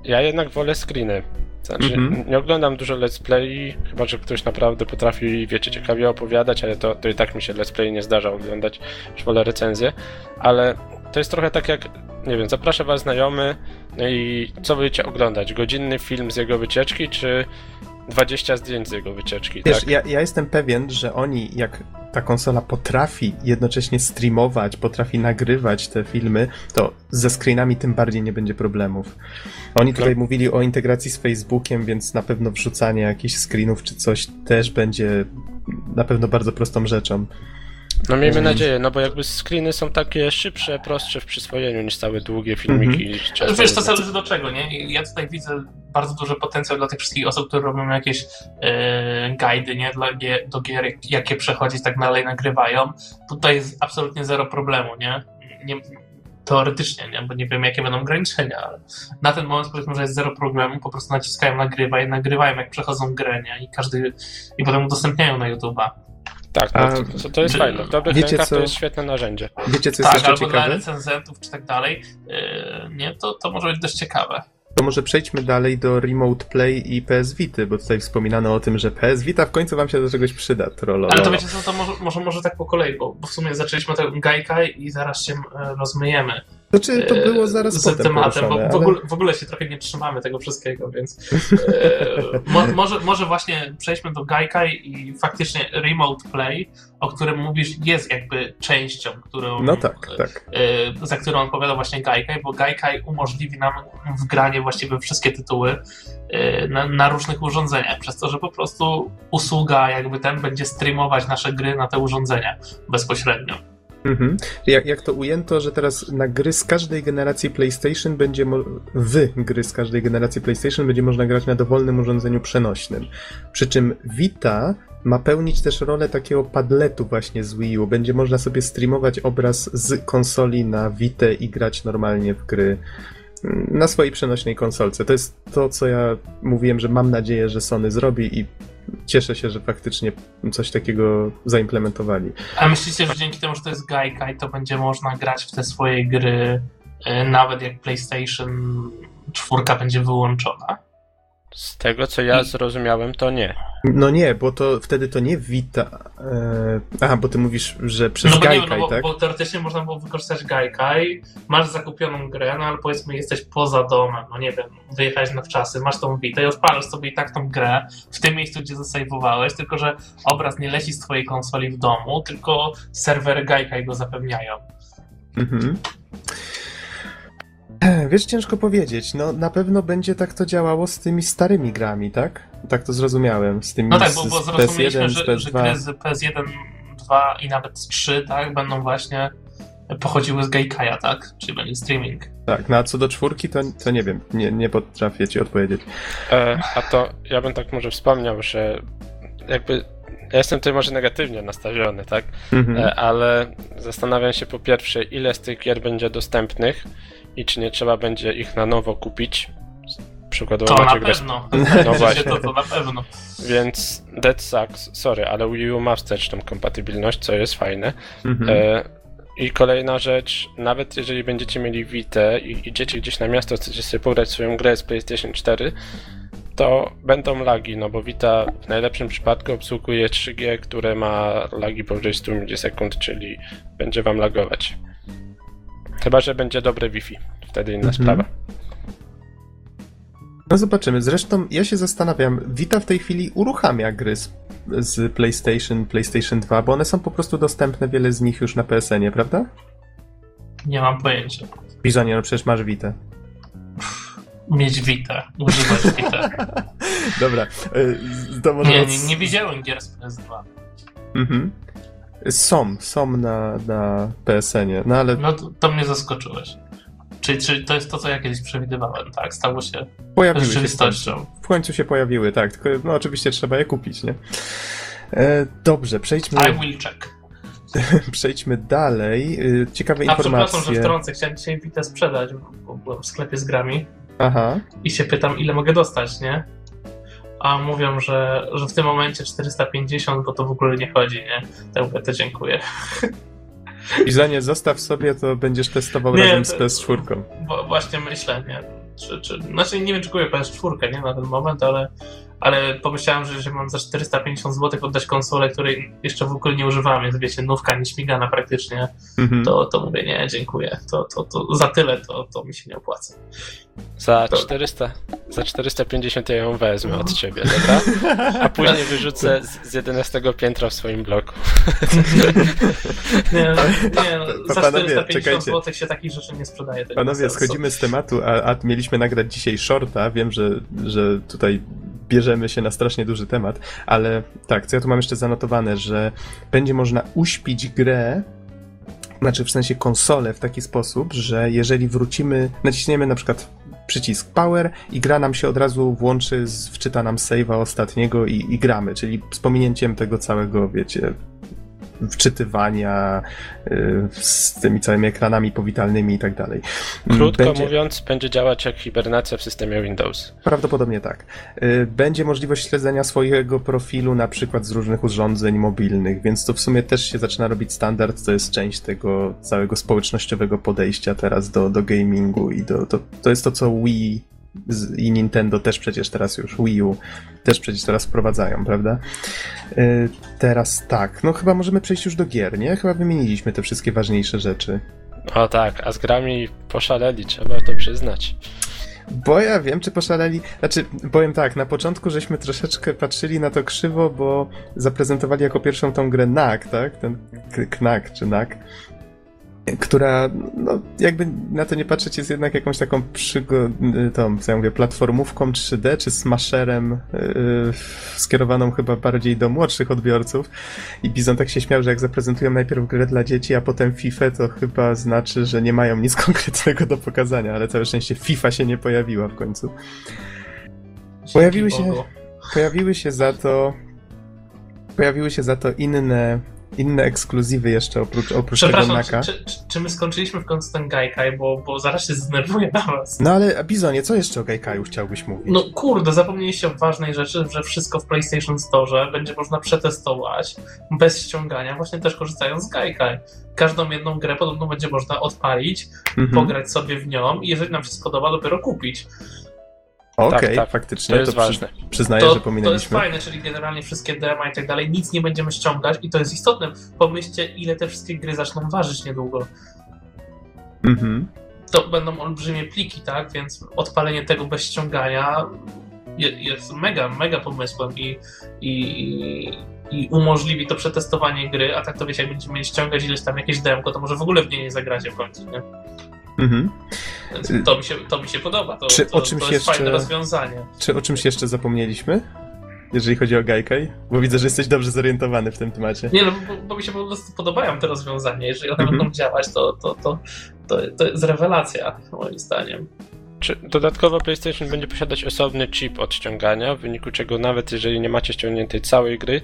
S3: ja jednak wolę screeny. Znaczy, mm-hmm. nie oglądam dużo let's play, chyba że ktoś naprawdę potrafi, wiecie, ciekawie opowiadać, ale to, to i tak mi się let's play nie zdarza oglądać, już wolę recenzję, ale to jest trochę tak jak, nie wiem, zaprasza was znajomy, no i co będziecie oglądać? Godzinny film z jego wycieczki, czy 20 zdjęć z jego wycieczki,
S1: Wiesz,
S3: tak?
S1: ja, ja jestem pewien, że oni, jak ta konsola potrafi jednocześnie streamować, potrafi nagrywać te filmy, to ze screenami tym bardziej nie będzie problemów. Oni tutaj no. mówili o integracji z Facebookiem, więc na pewno wrzucanie jakichś screenów czy coś też będzie na pewno bardzo prostą rzeczą.
S3: No miejmy mhm. nadzieję, no bo jakby screeny są takie szybsze, prostsze w przyswojeniu niż całe długie filmiki.
S2: Mhm. Wiesz, to zależy do czego, nie? Ja tutaj widzę bardzo duży potencjał dla tych wszystkich osób, które robią jakieś e, guidy, nie? Dla, do gier, jakie przechodzić, tak dalej nagrywają. Tutaj jest absolutnie zero problemu, nie? nie teoretycznie, nie? bo nie wiem, jakie będą ograniczenia, ale na ten moment powiedzmy, że jest zero problemu, po prostu naciskają nagrywaj, nagrywają jak przechodzą grę, nie? I każdy, i potem udostępniają na YouTube'a.
S3: Tak, no, to, to jest fajne. W dobrych wiecie, rękach co, to jest świetne narzędzie.
S1: Wiecie, co jest tak, jeszcze
S2: albo
S1: ciekawe?
S2: dla recenzentów czy tak dalej, yy, nie, to, to może być dość ciekawe.
S1: To może przejdźmy dalej do Remote Play i PS Vita, bo tutaj wspominano o tym, że PS Vita w końcu wam się do czegoś przyda, trollo.
S2: Ale to wiecie co, to może, może, może tak po kolei, bo, bo w sumie zaczęliśmy ten Gaikai i zaraz się e, rozmyjemy.
S1: Znaczy, to było zaraz z potem tematem, bo
S2: w, ogóle, w ogóle się trochę nie trzymamy tego wszystkiego, więc e, mo, może, może właśnie przejdźmy do Gaikai i faktycznie Remote Play, o którym mówisz, jest jakby częścią, którą,
S1: no tak, tak.
S2: E, za którą odpowiada właśnie Gaikai, bo Gaikai umożliwi nam wgranie właściwie wszystkie tytuły e, na, na, różnych urządzeniach, przez to, że po prostu usługa jakby ten będzie streamować nasze gry na te urządzenia bezpośrednio.
S1: Mhm. Jak, jak to ujęto, że teraz na gry z każdej generacji PlayStation będzie mo- w gry z każdej generacji PlayStation będzie można grać na dowolnym urządzeniu przenośnym. Przy czym Vita ma pełnić też rolę takiego padletu właśnie z Wii U. Będzie można sobie streamować obraz z konsoli na Vita i grać normalnie w gry na swojej przenośnej konsolce. To jest to, co ja mówiłem, że mam nadzieję, że Sony zrobi i cieszę się, że faktycznie coś takiego zaimplementowali.
S2: A myślicie, że dzięki temu, że to jest Gaikai, to będzie można grać w te swoje gry e, nawet jak PlayStation 4 będzie wyłączona?
S3: Z tego co ja zrozumiałem, to nie.
S1: No nie, bo to wtedy to nie Vita. E... Aha, bo ty mówisz, że przez no Gaikai,
S2: nie, no bo,
S1: tak?
S2: Bo teoretycznie można było wykorzystać Gaikai, masz zakupioną grę, no ale powiedzmy jesteś poza domem, no nie wiem, wyjechałeś na wczasy, masz tą Vita i odpalasz sobie i tak tą grę w tym miejscu, gdzie zasejwowałeś, tylko że obraz nie leci z twojej konsoli w domu, tylko serwery Gaikai go zapewniają. Mhm. <clears throat>
S1: Wiesz, ciężko powiedzieć. No, na pewno będzie tak to działało z tymi starymi grami, tak? Tak to zrozumiałem. Z tymi
S2: no tak, bo, bo zrozumieliśmy, PS1, że, że gry z PS1, 2 i nawet 3, tak, będą właśnie pochodziły z Gaikaja, tak? Czyli będzie streaming.
S1: Tak, no a co do czwórki, to, to nie wiem, nie, nie potrafię ci odpowiedzieć.
S3: E, a to ja bym tak może wspomniał, że jakby ja jestem tutaj może negatywnie nastawiony, tak? Mhm. E, ale zastanawiam się po pierwsze, ile z tych gier będzie dostępnych i czy nie trzeba będzie ich na nowo kupić.
S2: Przykładowo to na pewno. <laughs> No właśnie. To, to na pewno.
S3: Więc Dead Sucks, sorry, ale Wii U ma wsteczną kompatybilność, co jest fajne. Mhm. E, I kolejna rzecz, nawet jeżeli będziecie mieli Vita i idziecie gdzieś na miasto, chcecie sobie pobrać swoją grę z PlayStation 4, to będą lagi, no bo Vita w najlepszym przypadku obsługuje 3G, które ma lagi powyżej 100 milisekund, czyli będzie wam lagować. Chyba, że będzie dobre Wi-Fi. Wtedy inna mhm. sprawa.
S1: No zobaczymy. Zresztą ja się zastanawiam, Vita w tej chwili uruchamia gry z, z PlayStation, PlayStation 2, bo one są po prostu dostępne, wiele z nich już na PSN-ie, prawda?
S2: Nie mam pojęcia.
S1: Bizonie, no przecież masz Vita.
S2: Mieć Vita, używać Vita. <laughs>
S1: Dobra, y, to może...
S2: Nie, nie, nie widziałem gier z PS2.
S1: Mhm. Są, są na, na PSN-ie, no ale...
S2: No to, to mnie zaskoczyłeś. Czyli, czyli to jest to, co ja kiedyś przewidywałem, tak? Stało się
S1: pojawiły
S2: rzeczywistością.
S1: Się w, w końcu się pojawiły, tak. Tylko, no oczywiście trzeba je kupić, nie? E, dobrze, przejdźmy...
S2: I will check. <laughs>
S1: przejdźmy dalej. E, ciekawe
S2: A
S1: informacje.
S2: przepraszam, że wtrącę. Chciałem dzisiaj Vita sprzedać, bo byłem w sklepie z grami.
S1: Aha.
S2: I się pytam, ile mogę dostać, nie? A mówią, że, że w tym momencie 450, bo to w ogóle nie chodzi, nie? To mówię, to dziękuję. <laughs>
S1: I za nie zostaw sobie, to będziesz testował nie, razem z PS4.
S2: Bo właśnie myślę, nie? Czy, czy, znaczy nie wiem, czy kupię PS4, nie? Na ten moment, ale ale pomyślałem, że, że mam za 450 zł oddać konsolę, której jeszcze w ogóle nie używam, więc wiecie, nówka nie śmigana praktycznie, mhm. to, to mówię, nie, dziękuję, to, to, to za tyle to, to mi się nie opłaca.
S3: Za, to... 400, za 450 ja ją wezmę od ciebie, dobra? A <laughs> później wyrzucę z, z 11 piętra w swoim bloku. <laughs>
S2: nie, nie no, za 450 zł się takich rzeczy nie sprzedaje.
S1: Panowie, schodzimy z tematu, a, a mieliśmy nagrać dzisiaj shorta, wiem, że, że tutaj bierzemy się na strasznie duży temat, ale tak, co ja tu mam jeszcze zanotowane, że będzie można uśpić grę znaczy w sensie konsolę w taki sposób, że jeżeli wrócimy, naciśniemy na przykład przycisk power i gra nam się od razu włączy, wczyta nam save'a ostatniego i, i gramy, czyli z pominięciem tego całego, wiecie, wczytywania y, z tymi całymi ekranami powitalnymi i tak dalej.
S3: Mm, Krótko będzie... mówiąc, będzie działać jak hibernacja w systemie Windows.
S1: Prawdopodobnie tak. Y, będzie możliwość śledzenia swojego profilu na przykład z różnych urządzeń mobilnych, więc to w sumie też się zaczyna robić standard, to jest część tego całego społecznościowego podejścia teraz do, do gamingu i do, to, to jest to, co Wii i Nintendo też przecież teraz już, Wii U też przecież teraz wprowadzają, prawda? Yy, teraz tak, no chyba możemy przejść już do gier, nie? Chyba wymieniliśmy te wszystkie ważniejsze rzeczy.
S3: O tak, a z grami poszaleli, trzeba to przyznać.
S1: Bo ja wiem, czy poszaleli. Znaczy, powiem tak, na początku żeśmy troszeczkę patrzyli na to krzywo, bo zaprezentowali jako pierwszą tą grę NAK, tak? Ten Knak czy NAK która, no, jakby na to nie patrzeć, jest jednak jakąś taką przygo- tą, co ja mówię, platformówką 3D, czy smasherem yy, skierowaną chyba bardziej do młodszych odbiorców. I Bizon tak się śmiał, że jak zaprezentują najpierw grę dla dzieci, a potem FIFA, to chyba znaczy, że nie mają nic <laughs> konkretnego do pokazania, ale całe szczęście FIFA się nie pojawiła w końcu. Pojawiły się, pojawiły się za to pojawiły się za to inne inne ekskluzywy jeszcze oprócz, oprócz tego Naka.
S2: Czy, czy, czy, my skończyliśmy w końcu ten Gaikai, bo, bo zaraz się zdenerwuję na was.
S1: No ale Bizonie, co jeszcze o Gaikaju chciałbyś mówić?
S2: No kurde, zapomnieliście o ważnej rzeczy, że wszystko w PlayStation Store będzie można przetestować bez ściągania, właśnie też korzystając z Gaikai. Każdą jedną grę podobno będzie można odpalić, mhm. pograć sobie w nią i jeżeli nam się spodoba, dopiero kupić.
S1: Okej, okay, tak, tak, faktycznie. To jest to ważne. Przyznaję,
S2: to,
S1: że pominęliśmy.
S2: To jest fajne, czyli generalnie wszystkie dema i tak dalej, nic nie będziemy ściągać i to jest istotne. Pomyślcie, ile te wszystkie gry zaczną ważyć niedługo. Mhm. To będą olbrzymie pliki, tak? Więc odpalenie tego bez ściągania jest mega, mega pomysłem i, i, i umożliwi to przetestowanie gry, a tak to wiecie, jak będziemy ściągać ileś tam jakieś demko, to może w ogóle w niej nie zagracie w końcu, nie? Mhm. To mi, się, to mi się podoba. To, czy to, o czymś to jest jeszcze, fajne rozwiązanie.
S1: Czy o czymś jeszcze zapomnieliśmy? Jeżeli chodzi o Gaikai? Bo widzę, że jesteś dobrze zorientowany w tym temacie.
S2: Nie, no bo, bo mi się po prostu podobają te rozwiązania. Jeżeli one mhm. będą działać, to, to, to, to, to jest rewelacja, moim zdaniem.
S3: Czy dodatkowo PlayStation będzie posiadać osobny chip od ściągania, w wyniku czego nawet jeżeli nie macie ściągniętej całej gry,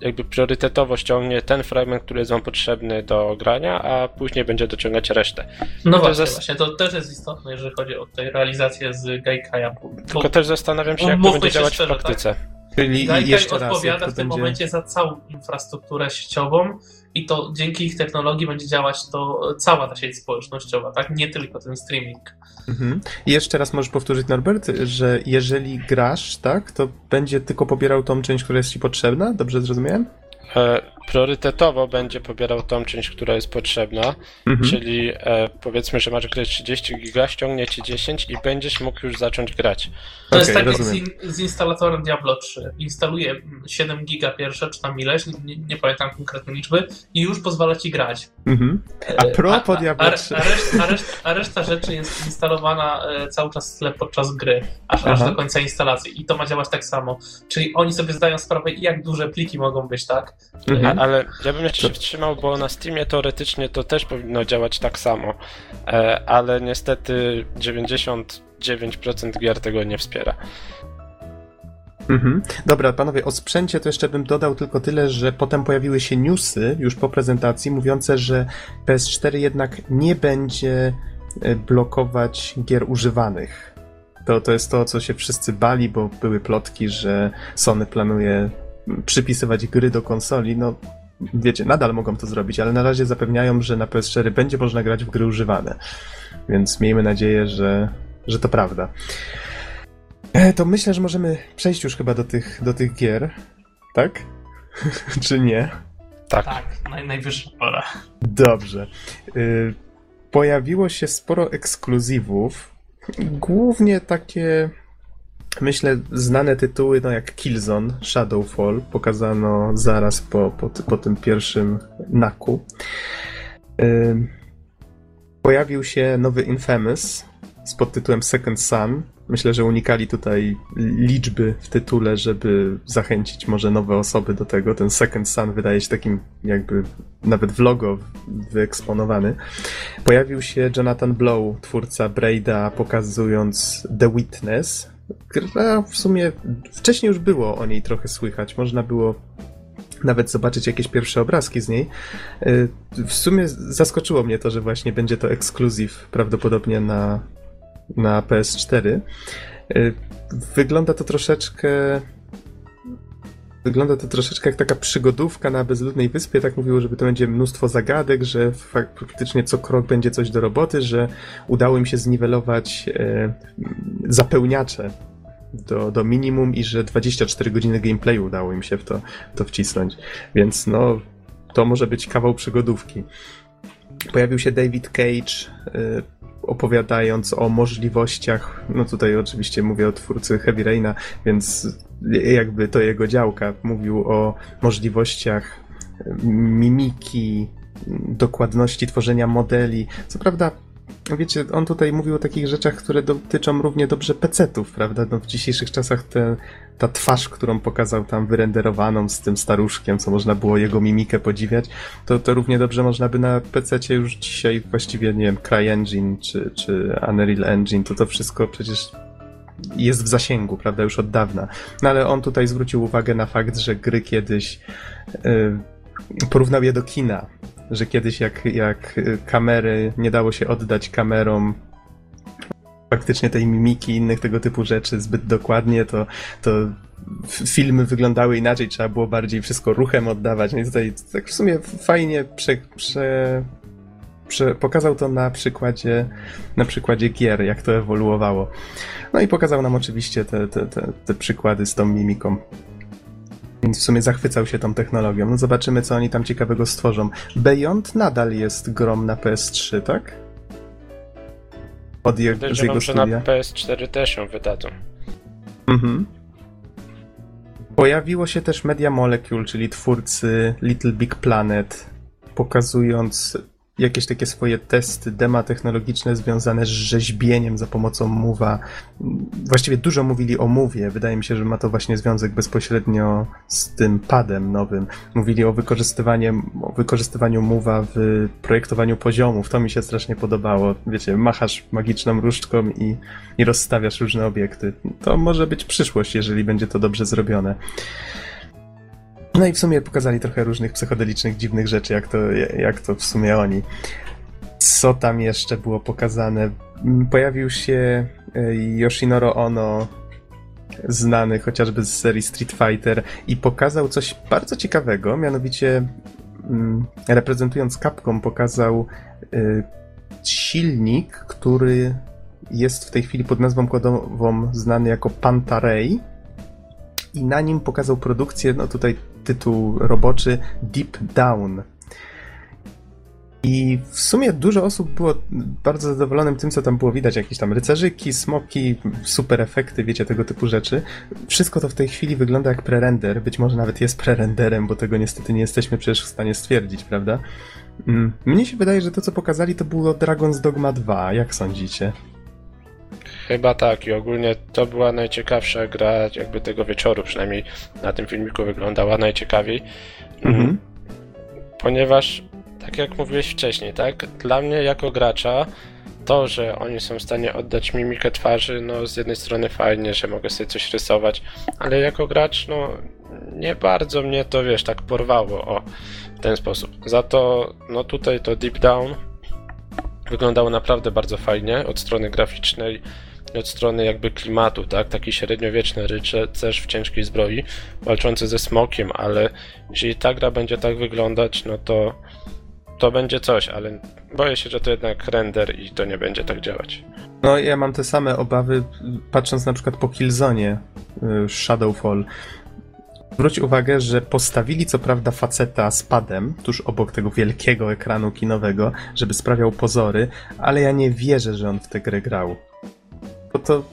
S3: jakby priorytetowo ściągnie ten fragment, który jest wam potrzebny do grania, a później będzie dociągać resztę.
S2: No właśnie, zas... właśnie, to też jest istotne, jeżeli chodzi o tę realizację z Gaikaja.
S3: Tylko też zastanawiam się, jak to będzie działać szczerze, w praktyce. Tak?
S2: Czyli Gaikai jeszcze raz, odpowiada w tym będzie... momencie za całą infrastrukturę sieciową i to dzięki ich technologii będzie działać to cała ta sieć społecznościowa, tak? Nie tylko ten streaming.
S1: Mhm. I jeszcze raz możesz powtórzyć, Norbert, że jeżeli grasz, tak, to będzie tylko pobierał tą część, która jest ci potrzebna? Dobrze zrozumiałem?
S3: E, priorytetowo będzie pobierał tą część, która jest potrzebna, mhm. czyli e, powiedzmy, że masz grać 30 giga, ściągnie ci 10 i będziesz mógł już zacząć grać.
S2: To okay, jest tak jak z, in, z, instalatorem Diablo 3. Instaluje 7 giga pierwsze, czy tam ileś, nie, nie pamiętam konkretnej liczby i już pozwala ci grać. Mhm.
S1: A pro po Diablo 3.
S2: A, a, reszta, a, reszta, a, reszta, rzeczy jest instalowana e, cały czas w tle podczas gry, aż, aż do końca instalacji i to ma działać tak samo. Czyli oni sobie zdają sprawę, jak duże pliki mogą być, tak?
S3: Mhm. Ale ja bym jeszcze się wstrzymał, bo na Steamie teoretycznie to też powinno działać tak samo, e, ale niestety 99% gier tego nie wspiera.
S1: Mhm. Dobra, panowie, o sprzęcie to jeszcze bym dodał tylko tyle, że potem pojawiły się newsy już po prezentacji mówiące, że PS4 jednak nie będzie e, blokować gier używanych. To, to jest to, co się wszyscy bali, bo były plotki, że Sony planuje przypisywać gry do konsoli. No, wiecie, nadal mogą to zrobić, ale na razie zapewniają, że na PS4 będzie można grać w gry używane. Więc miejmy nadzieję, że, że to prawda. E, to myślę, że możemy przejść już chyba do tych, do tych gier. Tak? <laughs> Czy nie?
S2: Tak. Tak, naj, najwyższa pora.
S1: Dobrze. Y, pojawiło się sporo ekskluzywów. Głównie takie myślę, znane tytuły, no jak Killzone, Shadowfall, pokazano zaraz po, po, po tym pierwszym naku. Pojawił się nowy Infamous z podtytułem Second Sun. Myślę, że unikali tutaj liczby w tytule, żeby zachęcić może nowe osoby do tego. Ten Second Sun wydaje się takim jakby nawet w logo wyeksponowany. Pojawił się Jonathan Blow, twórca Braida, pokazując The Witness, gra w sumie wcześniej już było o niej trochę słychać. Można było nawet zobaczyć jakieś pierwsze obrazki z niej. Y, w sumie zaskoczyło mnie to, że właśnie będzie to ekskluzyw prawdopodobnie na, na PS4. Y, wygląda to troszeczkę Wygląda to troszeczkę jak taka przygodówka na bezludnej wyspie. Tak mówiło, żeby to będzie mnóstwo zagadek, że faktycznie co krok będzie coś do roboty, że udało im się zniwelować e, zapełniacze do, do minimum i że 24 godziny gameplayu udało im się w to, to wcisnąć. Więc no, to może być kawał przygodówki. Pojawił się David Cage, e, opowiadając o możliwościach, no tutaj oczywiście mówię o twórcy Heavy Raina, więc jakby to jego działka, mówił o możliwościach mimiki, dokładności tworzenia modeli. Co prawda Wiecie, on tutaj mówił o takich rzeczach, które dotyczą równie dobrze pecetów, prawda? No w dzisiejszych czasach te, ta twarz, którą pokazał tam wyrenderowaną z tym staruszkiem, co można było jego mimikę podziwiać, to, to równie dobrze można by na pececie już dzisiaj właściwie, nie wiem, CryEngine czy, czy Unreal Engine, to to wszystko przecież jest w zasięgu, prawda, już od dawna. No ale on tutaj zwrócił uwagę na fakt, że gry kiedyś yy, porównał je do kina, że kiedyś jak, jak kamery nie dało się oddać kamerom faktycznie tej mimiki i innych tego typu rzeczy zbyt dokładnie, to, to filmy wyglądały inaczej, trzeba było bardziej wszystko ruchem oddawać. No i tutaj tak w sumie fajnie prze, prze, prze, pokazał to na przykładzie, na przykładzie gier, jak to ewoluowało. No i pokazał nam oczywiście te, te, te, te przykłady z tą mimiką. Więc w sumie zachwycał się tą technologią. No zobaczymy, co oni tam ciekawego stworzą. Beyond nadal jest grom na PS3, tak?
S3: Od je, z jego studia. na PS4 też ją wydadzą. Mhm.
S1: Pojawiło się też Media Molecule, czyli twórcy Little Big Planet, pokazując jakieś takie swoje testy, dema technologiczne związane z rzeźbieniem za pomocą Move'a. Właściwie dużo mówili o Move'ie. Wydaje mi się, że ma to właśnie związek bezpośrednio z tym padem nowym. Mówili o, wykorzystywaniu, o wykorzystywaniu Move'a w projektowaniu poziomów. To mi się strasznie podobało. Wiecie, machasz magiczną różdżką i, i rozstawiasz różne obiekty. To może być przyszłość, jeżeli będzie to dobrze zrobione. No i w sumie pokazali trochę różnych psychodelicznych, dziwnych rzeczy, jak to, jak to w sumie oni. Co tam jeszcze było pokazane? Mm, pojawił się e, Yoshinoro Ono, znany chociażby z serii Street Fighter, i pokazał coś bardzo ciekawego, mianowicie mm, reprezentując Capcom, pokazał e, silnik, który jest w tej chwili pod nazwą kodową znany jako Pantarei i na nim pokazał produkcję, no tutaj tytuł roboczy Deep Down. I w sumie dużo osób było bardzo zadowolonym tym, co tam było widać. Jakieś tam rycerzyki, smoki, super efekty, wiecie, tego typu rzeczy. Wszystko to w tej chwili wygląda jak prerender. Być może nawet jest prerenderem, bo tego niestety nie jesteśmy przecież w stanie stwierdzić, prawda? Mm, mnie się wydaje, że to, co pokazali, to było Dragon's Dogma 2. Jak sądzicie?
S3: Chyba tak i ogólnie to była najciekawsza gra jakby tego wieczoru, przynajmniej na tym filmiku wyglądała najciekawiej. Mhm. Ponieważ tak jak mówiłeś wcześniej, tak? Dla mnie jako gracza to, że oni są w stanie oddać mimikę twarzy, no z jednej strony fajnie, że mogę sobie coś rysować, ale jako gracz, no nie bardzo mnie to, wiesz, tak porwało, o, w ten sposób. Za to, no tutaj to Deep Down wyglądało naprawdę bardzo fajnie od strony graficznej od strony jakby klimatu, tak? Taki średniowieczny rycerz w ciężkiej zbroi, walczący ze smokiem, ale jeżeli ta gra będzie tak wyglądać, no to to będzie coś, ale boję się, że to jednak render i to nie będzie tak działać.
S1: No ja mam te same obawy, patrząc na przykład po Killzone y, Shadowfall. Zwróć uwagę, że postawili co prawda faceta z padem tuż obok tego wielkiego ekranu kinowego, żeby sprawiał pozory, ale ja nie wierzę, że on w tę grę grał. Bo to,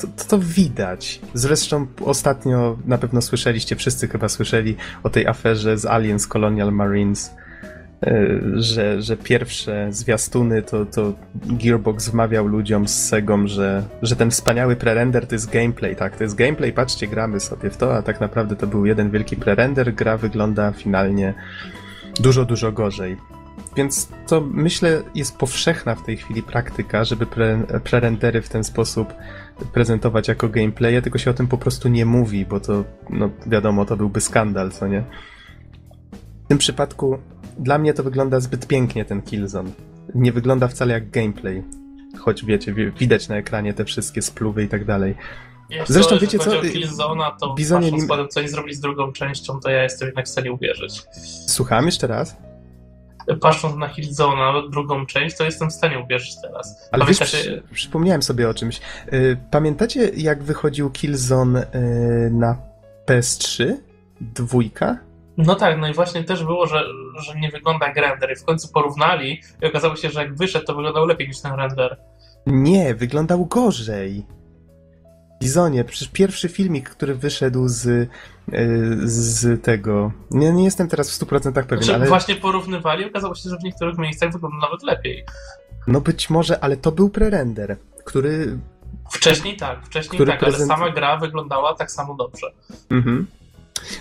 S1: to, to, widać. Zresztą ostatnio na pewno słyszeliście, wszyscy chyba słyszeli o tej aferze z Aliens Colonial Marines E, że, że pierwsze zwiastuny to, to Gearbox wmawiał ludziom z Segą, że, że ten wspaniały prerender to jest gameplay, tak? To jest gameplay, patrzcie, gramy sobie w to, a tak naprawdę to był jeden wielki prerender, gra wygląda finalnie dużo, dużo gorzej. Więc to myślę jest powszechna w tej chwili praktyka, żeby pre, prerendery w ten sposób prezentować jako gameplaye, tylko się o tym po prostu nie mówi, bo to, no wiadomo, to byłby skandal, co nie? W tym przypadku dla mnie to wygląda zbyt pięknie ten Killzone. Nie wygląda wcale jak gameplay. Choć wiecie, widać na ekranie te wszystkie spluwy i tak dalej.
S2: Zresztą wiecie co? Killzona, to Bizonie patrząc nim... co oni zrobili z drugą częścią, to ja jestem jednak w stanie uwierzyć.
S1: Słucham jeszcze raz?
S2: Patrząc na Killzona, drugą część, to jestem w stanie uwierzyć teraz.
S1: Ale wiesz, przypomniałem sobie o czymś. Y, pamiętacie, jak wychodził Killzone y, na PS3? Dwójka?
S2: No tak, no i właśnie też było, że, że nie wygląda jak render i w końcu porównali i okazało się, że jak wyszedł, to wyglądał lepiej niż ten render.
S1: Nie, wyglądał gorzej. Bizonie, przecież pierwszy filmik, który wyszedł z, e, z tego. Nie, nie jestem teraz w 100% pewien, znaczy, ale.
S2: Właśnie porównywali, okazało się, że w niektórych miejscach wygląda nawet lepiej.
S1: No być może, ale to był prerender, który.
S2: Wcześniej tak, wcześniej który tak, prezent... ale sama gra wyglądała tak samo dobrze. Mhm.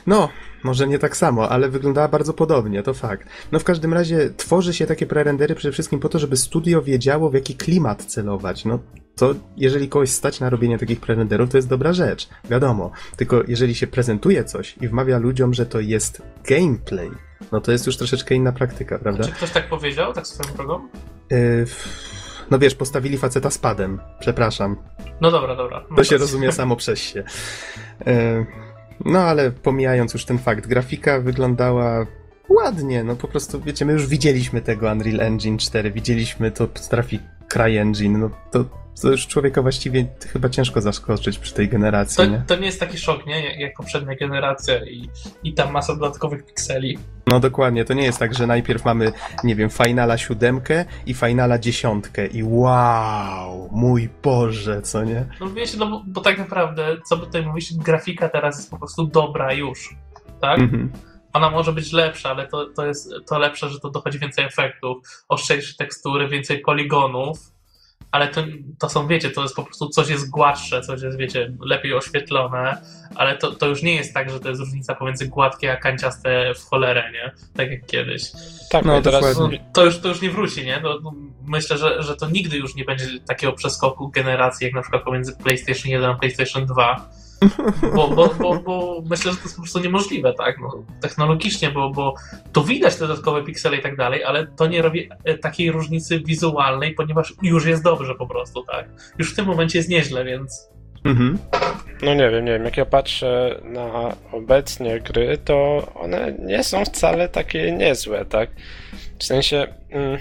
S1: No, może nie tak samo, ale wyglądała bardzo podobnie, to fakt. No w każdym razie tworzy się takie prerendery przede wszystkim po to, żeby studio wiedziało, w jaki klimat celować. No to jeżeli kogoś stać na robienie takich prerenderów, to jest dobra rzecz, wiadomo. Tylko jeżeli się prezentuje coś i wmawia ludziom, że to jest gameplay, no to jest już troszeczkę inna praktyka, prawda?
S2: Czy ktoś tak powiedział, tak swoją drogą? Yy,
S1: no wiesz, postawili faceta z padem, przepraszam.
S2: No dobra, dobra.
S1: to się rozumie <laughs> samo przez się. Yy, no ale pomijając już ten fakt, grafika wyglądała ładnie, no po prostu, wiecie, my już widzieliśmy tego Unreal Engine 4, widzieliśmy to potrafi CryEngine, no to, to już człowieka właściwie chyba ciężko zaskoczyć przy tej generacji,
S2: to,
S1: nie?
S2: To nie jest taki szok, nie? Jak, poprzednia generacja i, i tam masa dodatkowych pikseli.
S1: No dokładnie, to nie jest tak, że najpierw mamy, nie wiem, Finala siódemkę i Finala dziesiątkę i wow, mój Boże, co nie?
S2: No wiecie, no bo, bo tak naprawdę, co by tutaj mówić, grafika teraz jest po prostu dobra już, tak? Mhm ona może być lepsza, ale to, to jest to lepsze, że to dochodzi więcej efektów, ostrzejsze tekstury, więcej poligonów, ale to, to są, wiecie, to jest po prostu coś jest gładsze, coś jest, wiecie, lepiej oświetlone, ale to, to już nie jest tak, że to jest różnica pomiędzy gładkie a kanciaste w cholerę, nie? Tak jak kiedyś.
S3: Tak, no, teraz...
S2: No, to, już, to już nie wróci, nie? No, no, myślę, że, że to nigdy już nie będzie takiego przeskoku generacji, jak na przykład pomiędzy PlayStation 1 a PlayStation 2, bo, bo, bo, bo myślę, że to jest po prostu niemożliwe, tak? No, technologicznie, bo, bo tu widać te dodatkowe piksele i tak dalej, ale to nie robi e, takiej różnicy wizualnej, ponieważ już jest dobrze po prostu, tak? Już w tym momencie jest nieźle, więc. Mhm.
S3: No nie wiem, nie wiem, jak ja patrzę na obecnie gry, to one nie są wcale takie niezłe, tak? W sensie. Mm,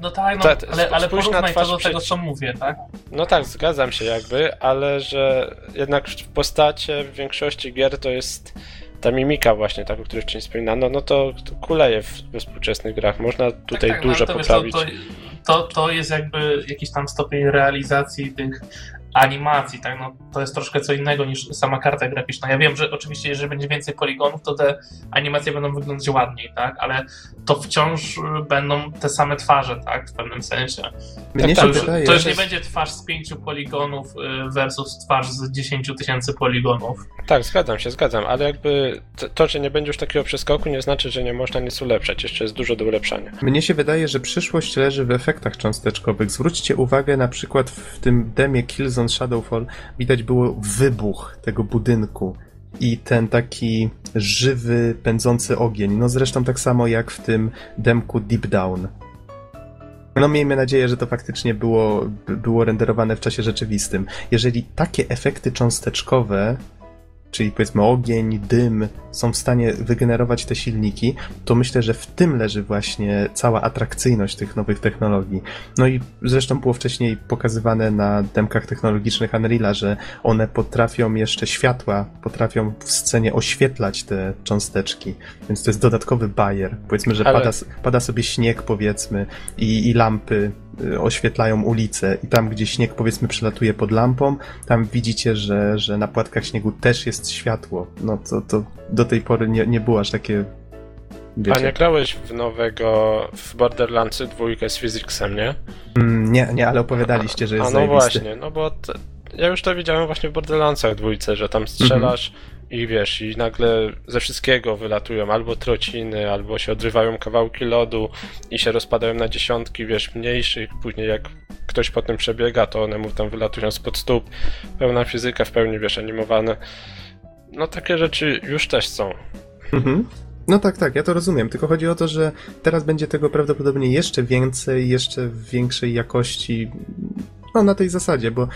S2: no tak, no, Ta, ale, ale porównaj to do tego, co mówię, tak?
S3: No tak, zgadzam się jakby, ale że jednak w postacie w większości gier to jest ta mimika właśnie, tak, o której wcześniej wspominano, no to, to kuleje w, współczesnych grach. Można tutaj tak, tak, dużo no, poprawić.
S2: To, to, to jest jakby jakiś tam stopień realizacji tych animacji, tak? No, to jest troszkę co innego niż sama karta graficzna. Ja wiem, że oczywiście, jeżeli będzie więcej poligonów, to te animacje będą wyglądać ładniej, tak? Ale to wciąż będą te same twarze, tak? W pewnym sensie. Mnie to, już, wydaje, to już nie jest... będzie twarz z pięciu poligonów y, versus twarz z dziesięciu tysięcy poligonów.
S3: Tak, zgadzam się, zgadzam, ale jakby to, że nie będzie już takiego przeskoku, nie znaczy, że nie można nic ulepszać. Jeszcze jest dużo do ulepszania.
S1: Mnie się wydaje, że przyszłość leży w efektach cząsteczkowych. Zwróćcie uwagę na przykład w tym demie Killzone Shadowfall widać było wybuch tego budynku i ten taki żywy, pędzący ogień. No zresztą tak samo jak w tym demku Deep Down. No miejmy nadzieję, że to faktycznie było, było renderowane w czasie rzeczywistym. Jeżeli takie efekty cząsteczkowe czyli powiedzmy ogień, dym, są w stanie wygenerować te silniki, to myślę, że w tym leży właśnie cała atrakcyjność tych nowych technologii. No i zresztą było wcześniej pokazywane na demkach technologicznych Unreal'a, że one potrafią jeszcze światła, potrafią w scenie oświetlać te cząsteczki, więc to jest dodatkowy bajer. Powiedzmy, że Ale... pada, pada sobie śnieg, powiedzmy, i, i lampy oświetlają ulice i tam, gdzie śnieg powiedzmy przelatuje pod lampą, tam widzicie, że, że na płatkach śniegu też jest światło. No to, to do tej pory nie, nie było aż takie
S3: Wiecie. A nie grałeś w nowego, w Borderlandsy dwójkę z Physicsem, nie?
S1: Mm, nie, nie, ale opowiadaliście, że jest A
S3: no właśnie, no bo ja już to widziałem właśnie w Borderlandsach dwójce, że tam strzelasz mhm. I wiesz, i nagle ze wszystkiego wylatują albo trociny, albo się odrywają kawałki lodu i się rozpadają na dziesiątki, wiesz, mniejszych, później jak ktoś po tym przebiega, to one mu tam wylatują spod stóp, pełna fizyka, w pełni, wiesz, animowane. No takie rzeczy już też są.
S1: Mhm. No tak, tak, ja to rozumiem. Tylko chodzi o to, że teraz będzie tego prawdopodobnie jeszcze więcej, jeszcze w większej jakości. No na tej zasadzie, bo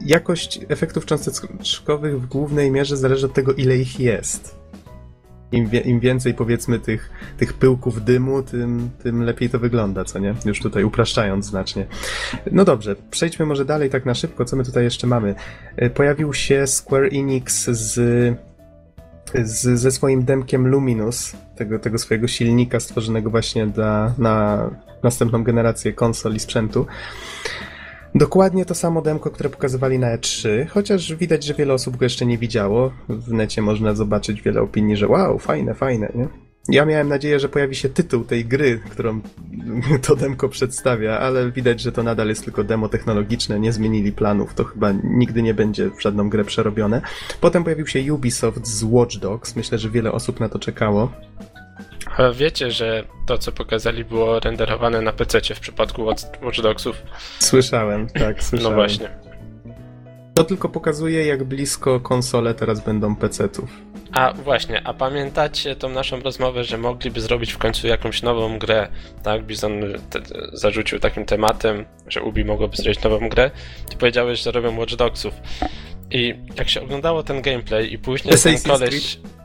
S1: jakość efektów cząsteczkowych w głównej mierze zależy od tego, ile ich jest. Im, wie, im więcej powiedzmy tych, tych pyłków dymu, tym, tym lepiej to wygląda, co nie? Już tutaj upraszczając znacznie. No dobrze, przejdźmy może dalej tak na szybko, co my tutaj jeszcze mamy. E, pojawił się Square Enix z, z, ze swoim demkiem Luminous, tego, tego swojego silnika stworzonego właśnie dla, na następną generację konsol i sprzętu. Dokładnie to samo demko, które pokazywali na E3, chociaż widać, że wiele osób go jeszcze nie widziało. W necie można zobaczyć wiele opinii, że wow, fajne, fajne, nie? Ja miałem nadzieję, że pojawi się tytuł tej gry, którą <laughs> to demko przedstawia, ale widać, że to nadal jest tylko demo technologiczne, nie zmienili planów, to chyba nigdy nie będzie w żadną grę przerobione. Potem pojawił się Ubisoft z Watch Dogs, myślę, że wiele osób na to czekało.
S3: Wiecie, że to, co pokazali, było renderowane na PC w przypadku Watch Dogsów?
S1: Słyszałem, tak, no słyszałem.
S3: No właśnie.
S1: To tylko pokazuje, jak blisko konsole teraz będą PC-ów.
S3: A właśnie, a pamiętacie tą naszą rozmowę, że mogliby zrobić w końcu jakąś nową grę? Tak, Bizon te, zarzucił takim tematem, że Ubi mogłoby zrobić nową grę. Ty powiedziałeś, że robią Watch Dogsów. I jak się oglądało ten gameplay i później Assassin's ten koleś... Street?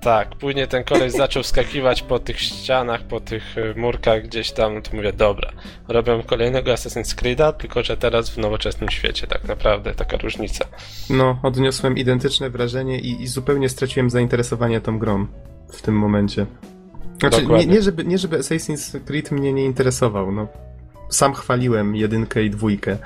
S3: Tak, później ten koleś zaczął skakiwać po tych ścianach, po tych y, murkach gdzieś tam, to mówię, dobra, robią kolejnego Assassin's Creed'a, tylko że teraz w nowoczesnym świecie, tak naprawdę, taka różnica.
S1: No, odniosłem identyczne wrażenie i, i zupełnie straciłem zainteresowanie tą grą w tym momencie. Znaczy, nie, nie, żeby, nie żeby Assassin's Creed mnie nie interesował, no. Sam chwaliłem jedynkę i dwójkę.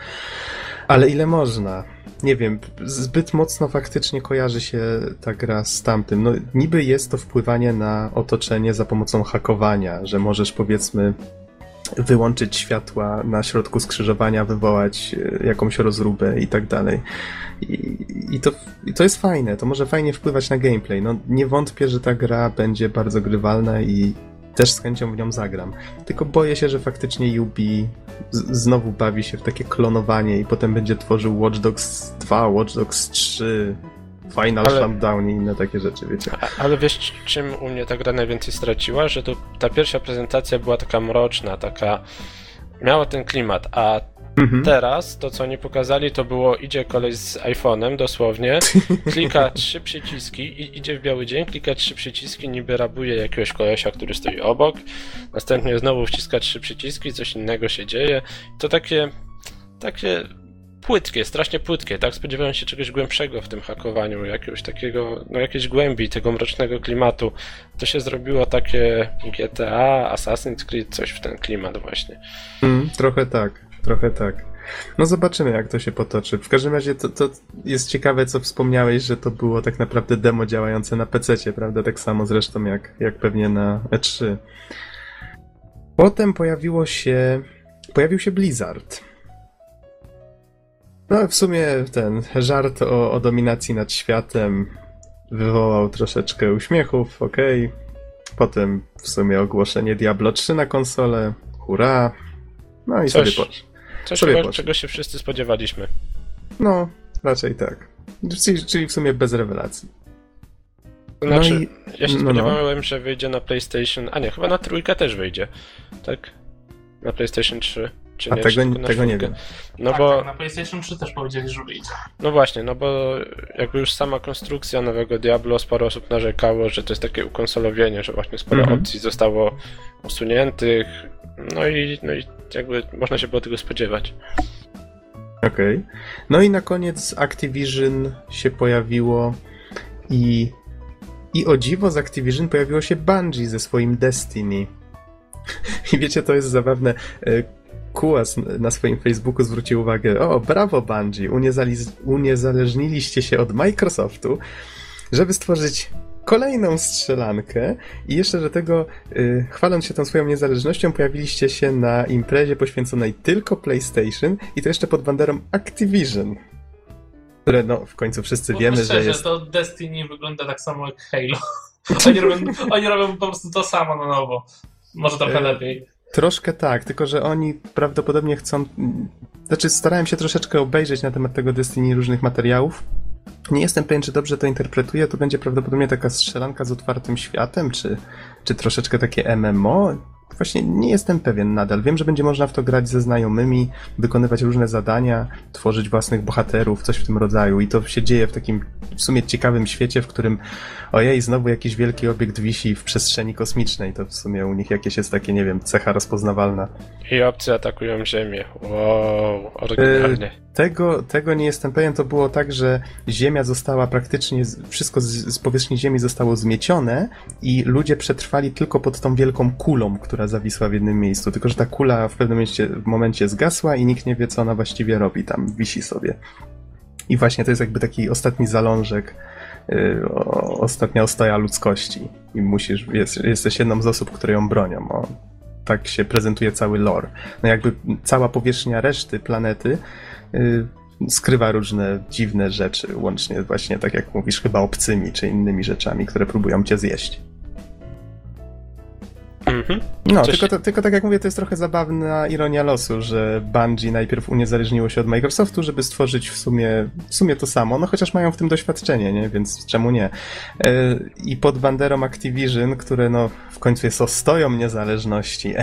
S1: Ale ile można? Nie wiem, zbyt mocno faktycznie kojarzy się ta gra z tamtym. No, niby jest to wpływanie na otoczenie za pomocą hakowania, że możesz powiedzmy wyłączyć światła na środku skrzyżowania, wywołać e, jakąś rozróbę i tak dalej. I, i, to, I to jest fajne, to może fajnie wpływać na gameplay. No, nie wątpię, że ta gra będzie bardzo grywalna i też z chęcią w nią zagram. Tylko boję się, że faktycznie Yubi znowu bawi się w takie klonowanie i potem będzie tworzył Watch Dogs 2, Watch Dogs 3, Final ale, Shutdown i inne takie rzeczy, wiecie.
S3: Ale wiesz, czym u mnie ta gra najwięcej straciła? Że to ta pierwsza prezentacja była taka mroczna, taka... Miała ten klimat, a Mhm. Teraz to, co oni pokazali, to było idzie kolej z iPhone'em dosłownie, <laughs> klika trzy przyciski i idzie w biały dzień, klika trzy przyciski, niby rabuje jakiegoś kolesia, który stoi obok, następnie znowu wciska trzy przyciski, coś innego się dzieje. To takie, takie płytkie, strasznie płytkie, tak? Spodziewałem się czegoś głębszego w tym hakowaniu, jakiegoś takiego, no jakiejś głębi tego mrocznego klimatu. To się zrobiło takie GTA, Assassin's Creed, coś w ten klimat właśnie.
S1: Mm, trochę tak, trochę tak. No zobaczymy, jak to się potoczy. W każdym razie to, to jest ciekawe, co wspomniałeś, że to było tak naprawdę demo działające na PC, prawda? Tak samo zresztą jak, jak pewnie na E3. Potem pojawiło się. Pojawił się Blizzard. No, w sumie ten żart o, o dominacji nad światem wywołał troszeczkę uśmiechów, okej. Okay. Potem w sumie ogłoszenie Diablo 3 na konsolę. Hurra! No i Coś. sobie poszło.
S3: Coś, czego, czego się wszyscy spodziewaliśmy.
S1: No, raczej tak. Czyli, czyli w sumie bez rewelacji.
S3: To znaczy, no i, ja się no, no. spodziewałem, no. że wyjdzie na PlayStation. A nie, chyba na trójkę też wyjdzie. Tak? Na PlayStation 3. Czy
S1: A nie, tego, tego nie wiem.
S2: No tak, bo... Tak, na PlayStation 3 też powiedzieli, że wyjdzie.
S3: No właśnie, no bo jakby już sama konstrukcja nowego Diablo, sporo osób narzekało, że to jest takie ukonsolowienie, że właśnie sporo mhm. opcji zostało usuniętych. No i, no i jakby można się było tego spodziewać.
S1: Okej. Okay. No i na koniec Activision się pojawiło i i o dziwo z Activision pojawiło się Bungie ze swoim Destiny. <laughs> I wiecie, to jest zabawne. Kuas na swoim Facebooku zwrócił uwagę, o brawo Bungie, uniezależniliście się od Microsoftu, żeby stworzyć kolejną strzelankę i jeszcze do tego, yy, chwaląc się tą swoją niezależnością, pojawiliście się na imprezie poświęconej tylko PlayStation i to jeszcze pod banderą Activision. Które no, w końcu wszyscy wiemy, szczerze, że jest...
S2: to Destiny wygląda tak samo jak Halo. <laughs> Oni robią, oni robią po prostu to samo na nowo. Może trochę yy, lepiej.
S1: Troszkę tak, tylko że oni prawdopodobnie chcą... Znaczy starałem się troszeczkę obejrzeć na temat tego Destiny różnych materiałów nie jestem pewien, czy dobrze to interpretuję. To będzie prawdopodobnie taka strzelanka z otwartym światem, czy, czy troszeczkę takie MMO. Właśnie nie jestem pewien nadal. Wiem, że będzie można w to grać ze znajomymi, wykonywać różne zadania, tworzyć własnych bohaterów, coś w tym rodzaju. I to się dzieje w takim w sumie ciekawym świecie, w którym ojej, znowu jakiś wielki obiekt wisi w przestrzeni kosmicznej. To w sumie u nich jakieś jest takie, nie wiem, cecha rozpoznawalna.
S3: I obcy atakują Ziemię. Wow, oryginalnie.
S1: E, tego, tego nie jestem pewien. To było tak, że Ziemia została praktycznie, wszystko z, z powierzchni Ziemi zostało zmiecione i ludzie przetrwali tylko pod tą wielką kulą, która zawisła w jednym miejscu. Tylko, że ta kula w pewnym momencie, momencie zgasła i nikt nie wie, co ona właściwie robi. Tam wisi sobie. I właśnie to jest jakby taki ostatni zalążek Y, ostatnia ostoja ludzkości i musisz, jest, jesteś jedną z osób, które ją bronią. O, tak się prezentuje cały lore. No jakby cała powierzchnia reszty planety skrywa różne dziwne rzeczy, łącznie właśnie, tak jak mówisz, chyba obcymi czy innymi rzeczami, które próbują cię zjeść. Mhm. No, tylko, tylko tak jak mówię, to jest trochę zabawna ironia losu, że Bungie najpierw uniezależniło się od Microsoftu, żeby stworzyć w sumie, w sumie to samo, no chociaż mają w tym doświadczenie, nie? Więc czemu nie? E, I pod banderą Activision, które no w końcu jest ostoją niezależności. <laughs>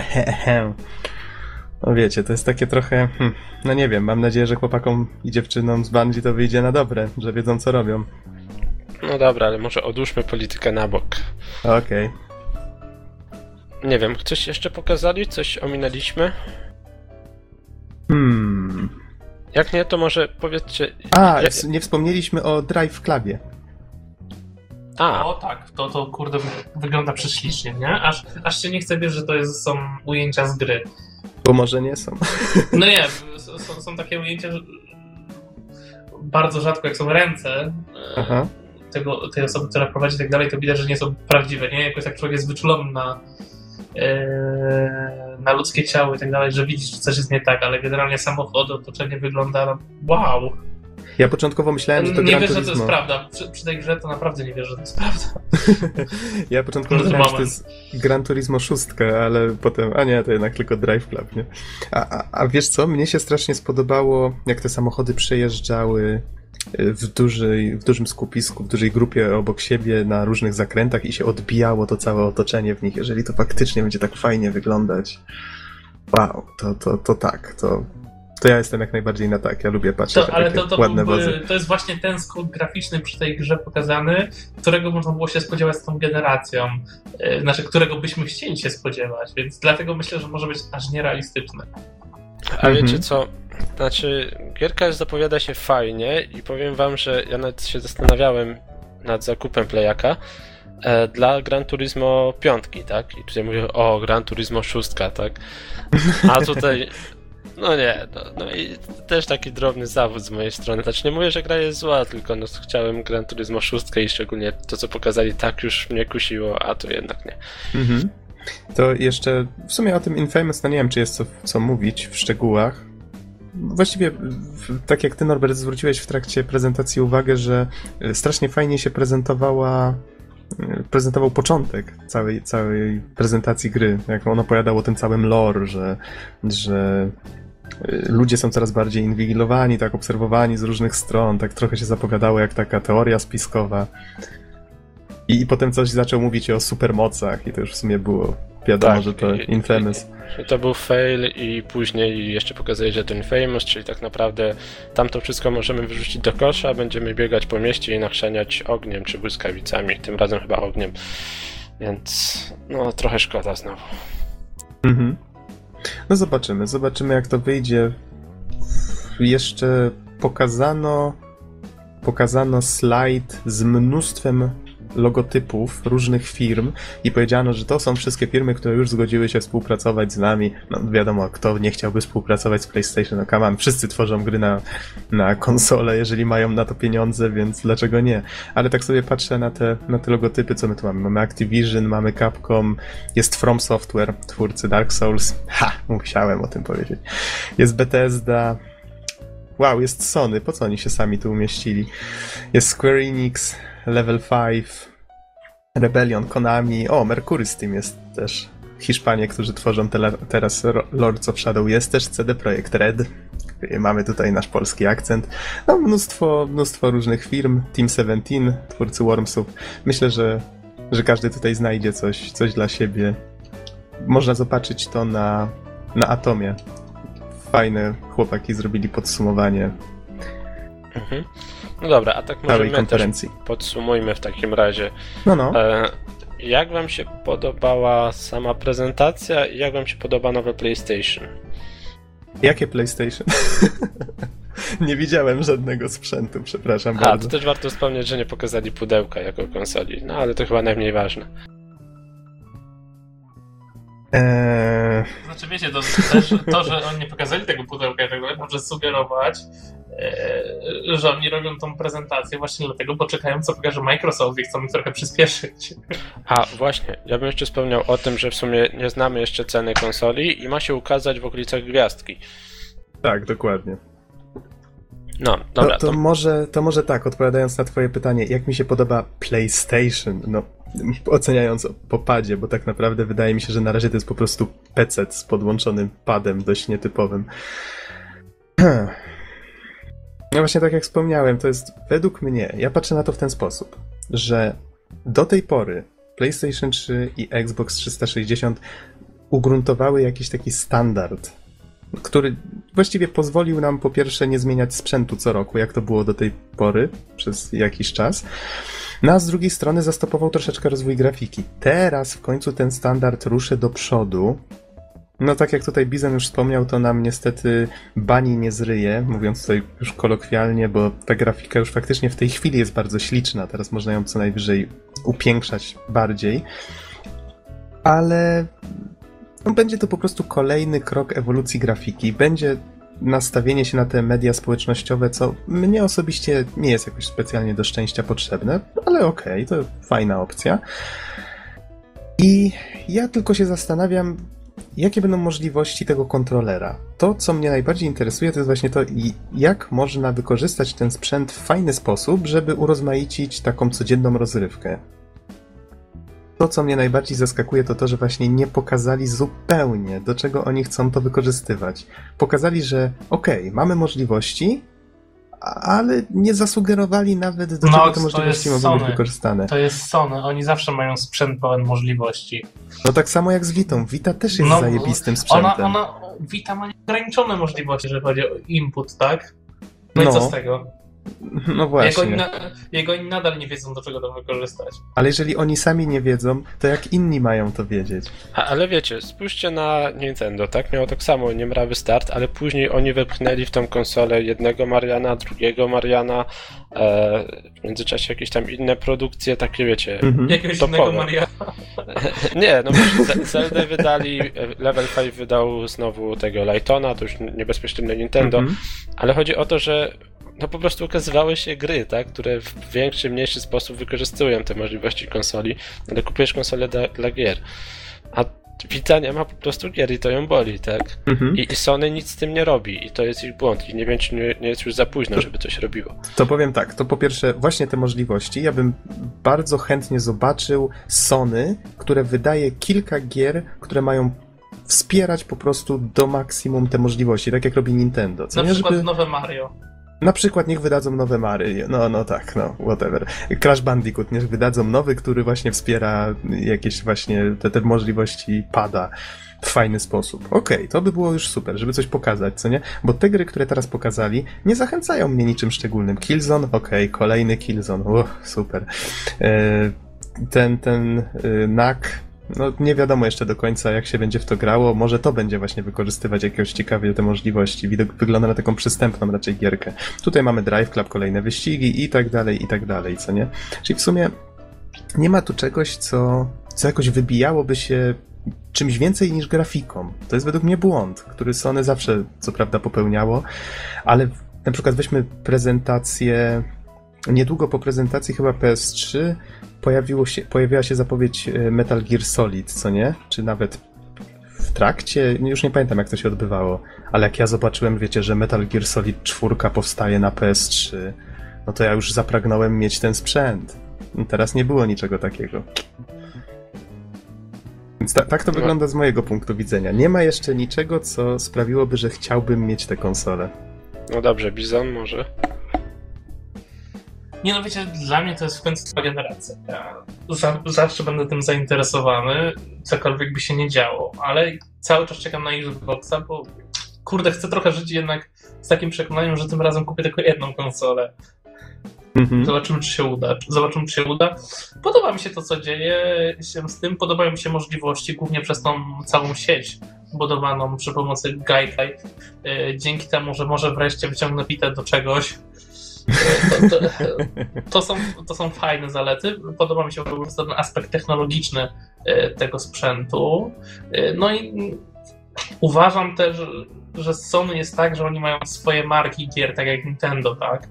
S1: No wiecie, to jest takie trochę, hmm, no nie wiem, mam nadzieję, że chłopakom i dziewczynom z Bungie to wyjdzie na dobre, że wiedzą co robią.
S3: No dobra, ale może odłóżmy politykę na bok.
S1: Okej. Okay.
S3: Nie wiem, coś jeszcze pokazali? Coś ominęliśmy?
S1: Hmm.
S3: Jak nie, to może powiedzcie...
S1: A, jak... nie wspomnieliśmy o Drive Clubie.
S2: A. O tak, to, to kurde wygląda prześlicznie, nie? Aż, aż się nie chce wierzyć, że to jest, są ujęcia z gry.
S1: Bo może nie są. <laughs>
S2: No nie, są, są takie ujęcia, że bardzo rzadko jak są ręce Aha. tego, tej osoby, która prowadzi i tak dalej, to widać, że nie są prawdziwe, nie? Jakoś tak człowiek jest wyczulony na, Yy, na ludzkie ciało i tak dalej, że widzisz, że coś jest nie tak, ale generalnie samochód, otoczenie wygląda no, wow.
S1: Ja początkowo myślałem, że to
S2: Nie wierzę, że to jest prawda. Przy, przy, tej grze to naprawdę nie wierzę, że to jest prawda. <laughs>
S1: ja początkowo myślałem, że to jest Gran Turismo 6, ale potem, a nie, to jednak tylko Drive Club, nie? A, a, a wiesz co, mnie się strasznie spodobało, jak te samochody przejeżdżały w, dużej, w dużym skupisku, w dużej grupie obok siebie na różnych zakrętach i się odbijało to całe otoczenie w nich. Jeżeli to faktycznie będzie tak fajnie wyglądać, wow, to, to, to tak, to, to ja jestem jak najbardziej na tak. Ja lubię patrzeć to, na ale to, to ładne byłby, wozy.
S2: To jest właśnie ten skrót graficzny przy tej grze pokazany, którego można było się spodziewać z tą generacją. E, znaczy, którego byśmy chcieli się spodziewać, więc dlatego myślę, że może być aż nierealistyczny.
S3: A mhm. wiecie co? Znaczy, gierka zapowiada się fajnie i powiem wam, że ja nawet się zastanawiałem nad zakupem playaka e, dla Gran Turismo 5, tak? I tutaj mówię, o, Gran Turismo 6, tak? A tutaj <laughs> no nie, no, no, i też taki drobny zawód z mojej strony. Znaczy nie mówię, że gra jest zła, tylko no, chciałem Gran Turismo 6 i szczególnie to, co pokazali, tak już mnie kusiło, a to jednak nie. Mhm.
S1: To jeszcze w sumie o tym Infamous, no nie wiem, czy jest co, co mówić w szczegółach. Właściwie, tak jak ty Norbert zwróciłeś w trakcie prezentacji uwagę, że strasznie fajnie się prezentowała prezentował początek całej, całej prezentacji gry, jak on opowiadał o tym całym lore, że, że ludzie są coraz bardziej inwigilowani, tak obserwowani z różnych stron, tak trochę się zapowiadało jak taka teoria spiskowa. I, i potem coś zaczął mówić o supermocach i to już w sumie było wiadomo, tak, że to i, Infamous.
S3: I, to był fail i później jeszcze pokazali, że to Infamous, czyli tak naprawdę tam to wszystko możemy wyrzucić do kosza, będziemy biegać po mieście i nachrzaniać ogniem czy błyskawicami, tym razem chyba ogniem. Więc no trochę szkoda znowu. Mhm.
S1: No zobaczymy, zobaczymy jak to wyjdzie. Jeszcze pokazano pokazano slajd z mnóstwem logotypów różnych firm i powiedziano, że to są wszystkie firmy, które już zgodziły się współpracować z nami. No wiadomo, kto nie chciałby współpracować z PlayStation, no come on, wszyscy tworzą gry na, na konsolę, jeżeli mają na to pieniądze, więc dlaczego nie? Ale tak sobie patrzę na te, na te logotypy, co my tu mamy. Mamy Activision, mamy Capcom, jest From Software, twórcy Dark Souls. Ha, musiałem o tym powiedzieć. Jest Bethesda, Wow, jest Sony, po co oni się sami tu umieścili? Jest Square Enix, Level 5, Rebellion, Konami, o, Mercury Steam jest też. Hiszpanie, którzy tworzą teraz Lords of Shadow, jest też CD Projekt Red. Mamy tutaj nasz polski akcent. No, mnóstwo, mnóstwo różnych firm. Team 17, twórcy Wormsów. Myślę, że, że każdy tutaj znajdzie coś, coś dla siebie. Można zobaczyć to na, na Atomie. Fajne chłopaki zrobili podsumowanie.
S3: Mhm. No dobra, a tak może konferencji. podsumujmy w takim razie. No, no. E, jak wam się podobała sama prezentacja i jak wam się podoba nowe PlayStation?
S1: Jakie PlayStation? <laughs> nie widziałem żadnego sprzętu, przepraszam
S3: a, bardzo. to też warto wspomnieć, że nie pokazali pudełka jako konsoli, no ale to chyba najmniej ważne.
S2: Eee... Znaczy wiecie, to, też, to, że oni nie pokazali tego pudełka i tak dalej, może sugerować, e, że oni robią tą prezentację właśnie dlatego, bo czekają co pokaże Microsoft i chcą trochę przyspieszyć.
S3: A właśnie, ja bym jeszcze wspomniał o tym, że w sumie nie znamy jeszcze ceny konsoli i ma się ukazać w okolicach gwiazdki.
S1: Tak, dokładnie.
S3: No, dobra.
S1: To, to, to, Może, to może tak, odpowiadając na twoje pytanie, jak mi się podoba PlayStation? No, oceniając po padzie, bo tak naprawdę wydaje mi się, że na razie to jest po prostu PC z podłączonym padem dość nietypowym. <clears throat> No właśnie tak jak wspomniałem, to jest według mnie, ja patrzę na to w ten sposób, że do tej pory PlayStation 3 i Xbox 360 ugruntowały jakiś taki standard który właściwie pozwolił nam po pierwsze nie zmieniać sprzętu co roku, jak to było do tej pory przez jakiś czas. No a z drugiej strony zastopował troszeczkę rozwój grafiki. Teraz w końcu ten standard ruszy do przodu. No tak jak tutaj Bizem już wspomniał, to nam niestety bani nie zryje, mówiąc tutaj już kolokwialnie, bo ta grafika już faktycznie w tej chwili jest bardzo śliczna. Teraz można ją co najwyżej upiększać bardziej. Ale będzie to po prostu kolejny krok ewolucji grafiki. Będzie nastawienie się na te media społecznościowe, co mnie osobiście nie jest jakoś specjalnie do szczęścia potrzebne, ale okej, okay, to fajna opcja. I ja tylko się zastanawiam, jakie będą możliwości tego kontrolera. To, co mnie najbardziej interesuje, to jest właśnie to, jak można wykorzystać ten sprzęt w fajny sposób, żeby urozmaicić taką codzienną rozrywkę to, co mnie najbardziej zaskakuje, to to, że właśnie nie pokazali zupełnie, do czego oni chcą to wykorzystywać. Pokazali, że okej, okay, mamy możliwości, ale nie zasugerowali nawet, do no, czego te możliwości mogą być wykorzystane.
S2: To jest Sony, oni zawsze mają sprzęt pełen możliwości.
S1: No tak samo jak z Vitą. Vita też jest no, zajebistym sprzętem.
S2: Ona, ona, Vita ma nieograniczone możliwości, jeżeli chodzi o input, tak? No, no. i co z tego?
S1: No właśnie.
S2: Na, jego oni nadal nie wiedzą, do czego to wykorzystać.
S1: Ale jeżeli oni sami nie wiedzą, to jak inni mają to wiedzieć?
S3: A, ale wiecie, spójrzcie na Nintendo, tak? Miało tak samo niemrawy start, ale później oni wepchnęli w tą konsolę jednego Mariana, drugiego Mariana, e, w międzyczasie jakieś tam inne produkcje, takie wiecie.
S2: Mhm. Jakiegoś topowe. innego Mariana. <laughs>
S3: nie, no bo Zelda wydali, Level 5 wydał znowu tego Lightona, to już niebezpieczne Nintendo, mhm. ale chodzi o to, że no po prostu ukazywały się gry, tak, które w większy, mniejszy sposób wykorzystują te możliwości konsoli, ale kupujesz konsolę dla, dla gier. A Vita nie ma po prostu gier i to ją boli, tak? Mhm. I, I, Sony nic z tym nie robi i to jest ich błąd i nie wiem, czy nie, nie jest już za późno, żeby coś robiło.
S1: To powiem tak, to po pierwsze właśnie te możliwości, ja bym bardzo chętnie zobaczył Sony, które wydaje kilka gier, które mają wspierać po prostu do maksimum te możliwości, tak jak robi Nintendo.
S2: Co Na nie, przykład żeby... nowe Mario.
S1: Na przykład niech wydadzą nowe Mary, no, no tak, no, whatever. Crash Bandicoot, niech wydadzą nowy, który właśnie wspiera jakieś właśnie te, te możliwości pada w fajny sposób. Okej, okay, to by było już super, żeby coś pokazać, co nie? Bo te gry, które teraz pokazali, nie zachęcają mnie niczym szczególnym. Killzone, okej, okay, kolejny Killzone, uff, super. E, ten, ten e, NAK, no nie wiadomo jeszcze do końca, jak się będzie w to grało. Może to będzie właśnie wykorzystywać jakieś ciekawie te możliwości. Widok wygląda na taką przystępną raczej gierkę. Tutaj mamy Drive Club, kolejne wyścigi i tak dalej, i tak dalej, co nie? Czyli w sumie nie ma tu czegoś, co, co jakoś wybijałoby się czymś więcej niż grafiką. To jest według mnie błąd, który Sony zawsze co prawda popełniało, ale na przykład weźmy prezentację niedługo po prezentacji chyba PS3 pojawiło się, pojawiła się zapowiedź e, Metal Gear Solid, co nie? Czy nawet w trakcie, już nie pamiętam jak to się odbywało, ale jak ja zobaczyłem, wiecie, że Metal Gear Solid 4 powstaje na PS3, no to ja już zapragnąłem mieć ten sprzęt. Teraz nie było niczego takiego. Więc ta, tak to wygląda z mojego punktu widzenia. Nie ma jeszcze niczego, co sprawiłoby, że chciałbym mieć tę konsolę.
S3: No dobrze, Bizon może?
S2: Nie no wiecie, dla mnie to jest w końcu nowa generacja. Ja za, zawsze będę tym zainteresowany, cokolwiek by się nie działo, ale cały czas czekam na Xboxa, bo kurde, chcę trochę żyć jednak z takim przekonaniem, że tym razem kupię tylko jedną konsolę. Mhm. Zobaczymy, czy się uda. Zobaczymy, czy się uda. Podoba mi się to, co dzieje się z tym. Podobają mi się możliwości, głównie przez tą całą sieć budowaną przy pomocy Gaikai. E, dzięki temu, że może wreszcie wyciągnę pitę do czegoś, to, to, to, są, to są fajne zalety. Podoba mi się ten aspekt technologiczny e, tego sprzętu. E, no i uważam też, że Sony jest tak, że oni mają swoje marki gier, tak jak Nintendo, tak?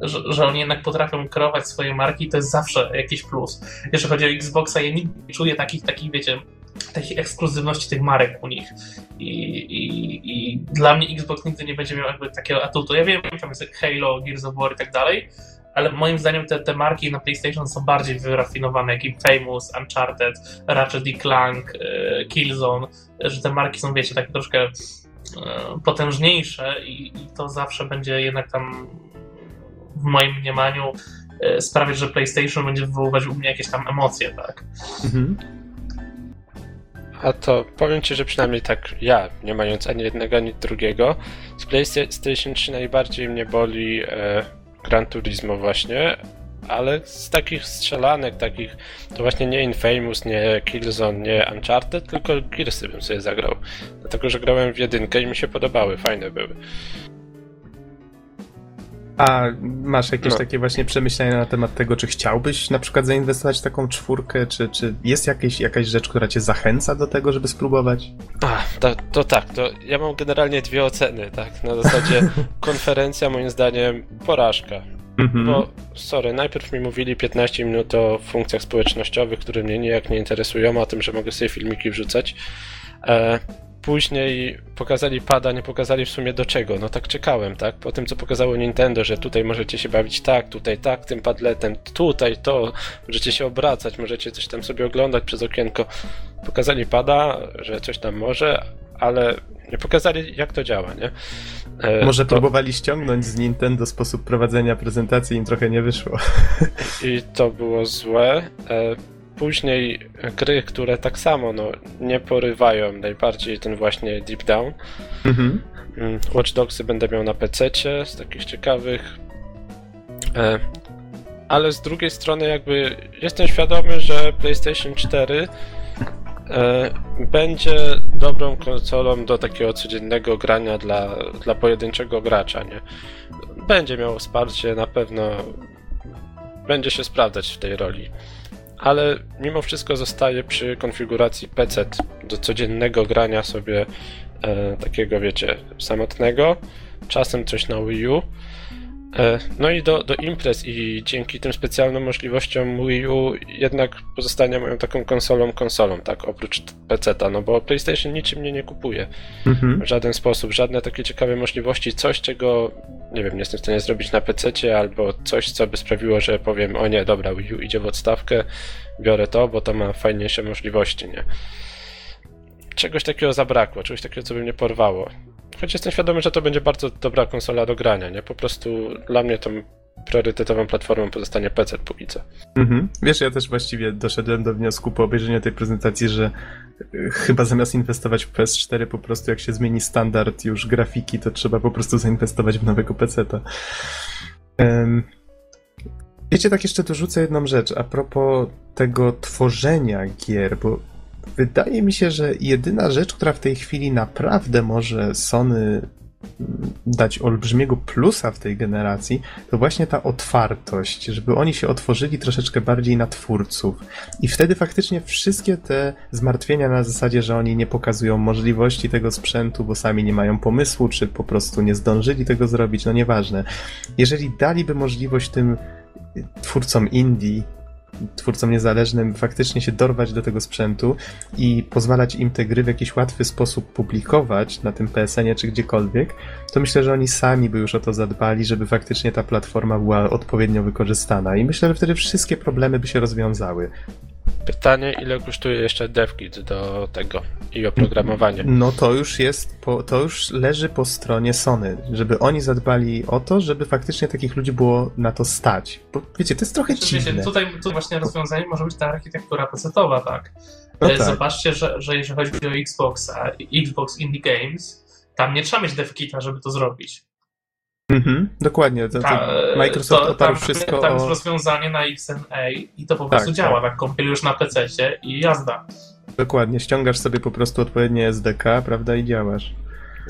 S2: Że, że oni jednak potrafią kreować swoje marki to jest zawsze jakiś plus. Jeżeli chodzi o Xboxa, ja nie czuję takich, takich wiecie, takiej ekskluzywności tych marek u nich. I, i, I dla mnie Xbox nigdy nie będzie miał jakby takiego atutu. Ja wiem, tam jest Halo, Gears of War i tak dalej, ale moim zdaniem te, te marki na PlayStation są bardziej wyrafinowane, jak Famous, Uncharted, Ratchet Clank, e, Killzone, że te marki są, wiecie, takie troszkę e, potężniejsze i, i to zawsze będzie jednak tam w moim mniemaniu e, sprawiać, że PlayStation będzie wywoływać u mnie jakieś tam emocje, tak? Mhm.
S3: A to powiem Ci, że przynajmniej tak ja, nie mając ani jednego, ani drugiego, z PlayStation 3 najbardziej mnie boli e, Gran Turismo właśnie, ale z takich strzelanek, takich, to właśnie nie Infamous, nie Killzone, nie Uncharted, tylko Gearsy bym sobie zagrał. Dlatego, że grałem w jedynkę i mi się podobały, fajne były.
S1: A masz jakieś no. takie właśnie przemyślenia na temat tego, czy chciałbyś na przykład zainwestować w taką czwórkę, czy, czy jest jakieś, jakaś rzecz, która cię zachęca do tego, żeby spróbować?
S3: A, to, to tak, to ja mam generalnie dwie oceny, tak, na zasadzie <laughs> konferencja moim zdaniem porażka. Mhm. Bo, sorry, najpierw mi mówili 15 minut o funkcjach społecznościowych, które mnie nijak nie interesują, a tym, że mogę sobie filmiki wrzucać. E, później pokazali pada, nie pokazali w sumie do czego. No tak czekałem, tak? Po tym, co pokazało Nintendo, że tutaj możecie się bawić tak, tutaj tak, tym padletem, tutaj to, możecie się obracać, możecie coś tam sobie oglądać przez okienko. Pokazali pada, że coś tam może, ale nie pokazali, jak to działa, nie?
S1: E, Może to... próbowali ściągnąć z Nintendo sposób prowadzenia prezentacji, im trochę nie wyszło. <laughs>
S3: I to było złe. E, później gry, które tak samo no, nie porywają najbardziej ten właśnie Deep Down. Mhm. Mm, Watch Dogsy będę miał na PC z takich ciekawych. E, ale z drugiej strony jakby jestem świadomy, że PlayStation 4 e, będzie dobrą konsolą do takiego codziennego grania dla, dla pojedynczego gracza, nie? Będzie miał wsparcie, na pewno będzie się sprawdzać w tej roli. Ale mimo wszystko zostaje przy konfiguracji PC do codziennego grania sobie e, takiego, wiecie, samotnego. Czasem coś na Wii U. E, no i do, do imprez i dzięki tym specjalnym możliwościom Wii U jednak pozostanie moją taką konsolą konsolą, tak, oprócz PC-ta, no bo PlayStation niczym mnie nie kupuje mhm. w żaden sposób, żadne takie ciekawe możliwości, coś czego, nie wiem, nie jestem w stanie zrobić na PC-cie albo coś, co by sprawiło, że powiem, o nie, dobra, Wii U idzie w odstawkę, biorę to, bo to ma fajniejsze możliwości, nie? Czegoś takiego zabrakło, czegoś takiego, co by mnie porwało. Choć jestem świadomy, że to będzie bardzo dobra konsola do grania, nie? Po prostu dla mnie tą priorytetową platformą pozostanie PC póki co.
S1: Mhm. Wiesz, ja też właściwie doszedłem do wniosku po obejrzeniu tej prezentacji, że y, chyba zamiast inwestować w PS4, po prostu jak się zmieni standard już grafiki, to trzeba po prostu zainwestować w nowego PC-ta. Um, wiecie, tak jeszcze dorzucę jedną rzecz a propos tego tworzenia gier, bo wydaje mi się, że jedyna rzecz, która w tej chwili naprawdę może Sony mm, dać olbrzymiego plusa w tej generacji, to właśnie ta otwartość, żeby oni się otworzyli troszeczkę bardziej na twórców. I wtedy faktycznie wszystkie te zmartwienia na zasadzie, że oni nie pokazują możliwości tego sprzętu, bo sami nie mają pomysłu, czy po prostu nie zdążyli tego zrobić, no nieważne. Jeżeli daliby możliwość tym twórcom indie twórcom niezależnym faktycznie się dorwać do tego sprzętu i pozwalać im te gry w jakiś łatwy sposób publikować na tym PSN-ie czy gdziekolwiek, to myślę, że oni sami by już o to zadbali, żeby faktycznie ta platforma była odpowiednio wykorzystana. I myślę, że wtedy wszystkie problemy by się rozwiązały.
S3: Pytanie, ile kosztuje jeszcze DevKit do tego i oprogramowanie?
S1: No to już jest, po, to już leży po stronie Sony, żeby oni zadbali o to, żeby faktycznie takich ludzi było na to stać. Bo wiecie, to jest trochę znaczy, dziwne. Wiecie,
S2: tutaj, tutaj właśnie rozwiązanie może być ta architektura pecetowa, tak? No e, tak. Zobaczcie, że, że jeżeli chodzi o Xboxa, Xbox Indie Games, tam nie trzeba mieć DevKita, żeby to zrobić.
S1: Mhm, dokładnie. To, to Ta, Microsoft to, oparł
S2: tam,
S1: wszystko
S2: Tam jest rozwiązanie na XNA i to po prostu tak, działa. Tak, kompilujesz na PC i jazda.
S1: Dokładnie, ściągasz sobie po prostu odpowiednie SDK, prawda, i działasz.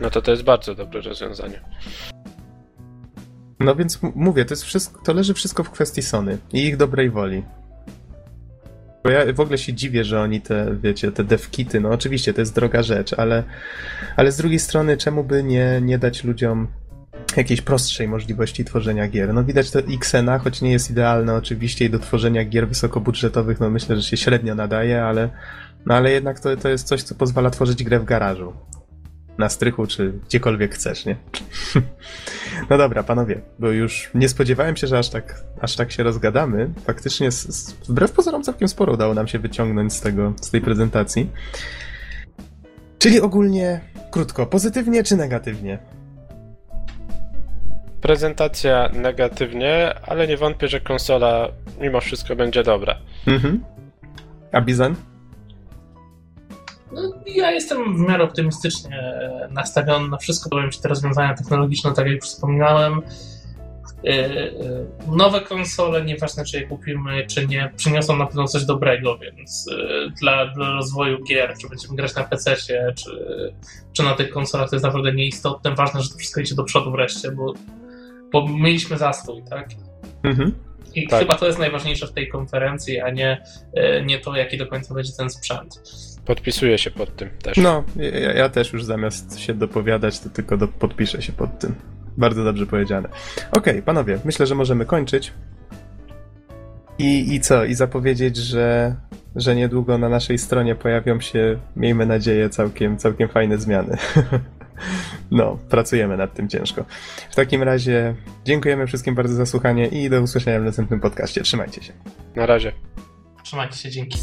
S3: No to to jest bardzo dobre rozwiązanie.
S1: No więc mówię, to, jest wszystko, to leży wszystko w kwestii Sony i ich dobrej woli. Bo ja w ogóle się dziwię, że oni te, wiecie, te devkity, no oczywiście to jest droga rzecz, ale, ale z drugiej strony czemu by nie, nie dać ludziom jakiejś prostszej możliwości tworzenia gier. No widać to Xena, choć nie jest idealne oczywiście i do tworzenia gier wysokobudżetowych, no myślę, że się średnio nadaje, ale, no ale jednak to, to jest coś, co pozwala tworzyć grę w garażu. Na strychu, czy gdziekolwiek chcesz, nie? <laughs> no dobra, panowie, bo już nie spodziewałem się, że aż tak, aż tak się rozgadamy. Faktycznie, z, z, wbrew pozorom, całkiem sporo udało nam się wyciągnąć z, tego, z tej prezentacji. Czyli ogólnie, krótko, pozytywnie czy negatywnie?
S3: Prezentacja negatywnie, ale nie wątpię, że konsola mimo wszystko będzie dobra. Mhm.
S1: A Bizon?
S2: No, ja jestem w miarę optymistycznie nastawiony na wszystko, powiem Ci te rozwiązania technologiczne, tak jak już wspominałem. E, e, nowe konsole, nieważne czy je kupimy, czy nie, przyniosą na pewno coś dobrego, więc e, dla, dla rozwoju gier, czy będziemy grać na PC, czy, czy na tych konsolach, to jest naprawdę nieistotne. Ważne, że to wszystko idzie do przodu wreszcie, bo bo mieliśmy zastój, tak? Mhm. I tak. chyba to jest najważniejsze w tej konferencji, a nie, e, nie to, jaki do końca będzie ten sprzęt.
S3: Podpisuję się pod tym też.
S1: No, ja, ja też już zamiast się dopowiadać, to tylko do, podpiszę się pod tym. Bardzo dobrze powiedziane. Okej, okay, panowie, myślę, że możemy kończyć. I, I co? I zapowiedzieć, że, że niedługo na naszej stronie pojawią się, miejmy nadzieję, całkiem, całkiem fajne zmiany. <laughs> No, pracujemy nad tym ciężko. W takim razie dziękujemy wszystkim bardzo za słuchanie i do usłyszenia w następnym podcaście. Trzymajcie się.
S3: Na razie.
S2: Trzymajcie się, dzięki.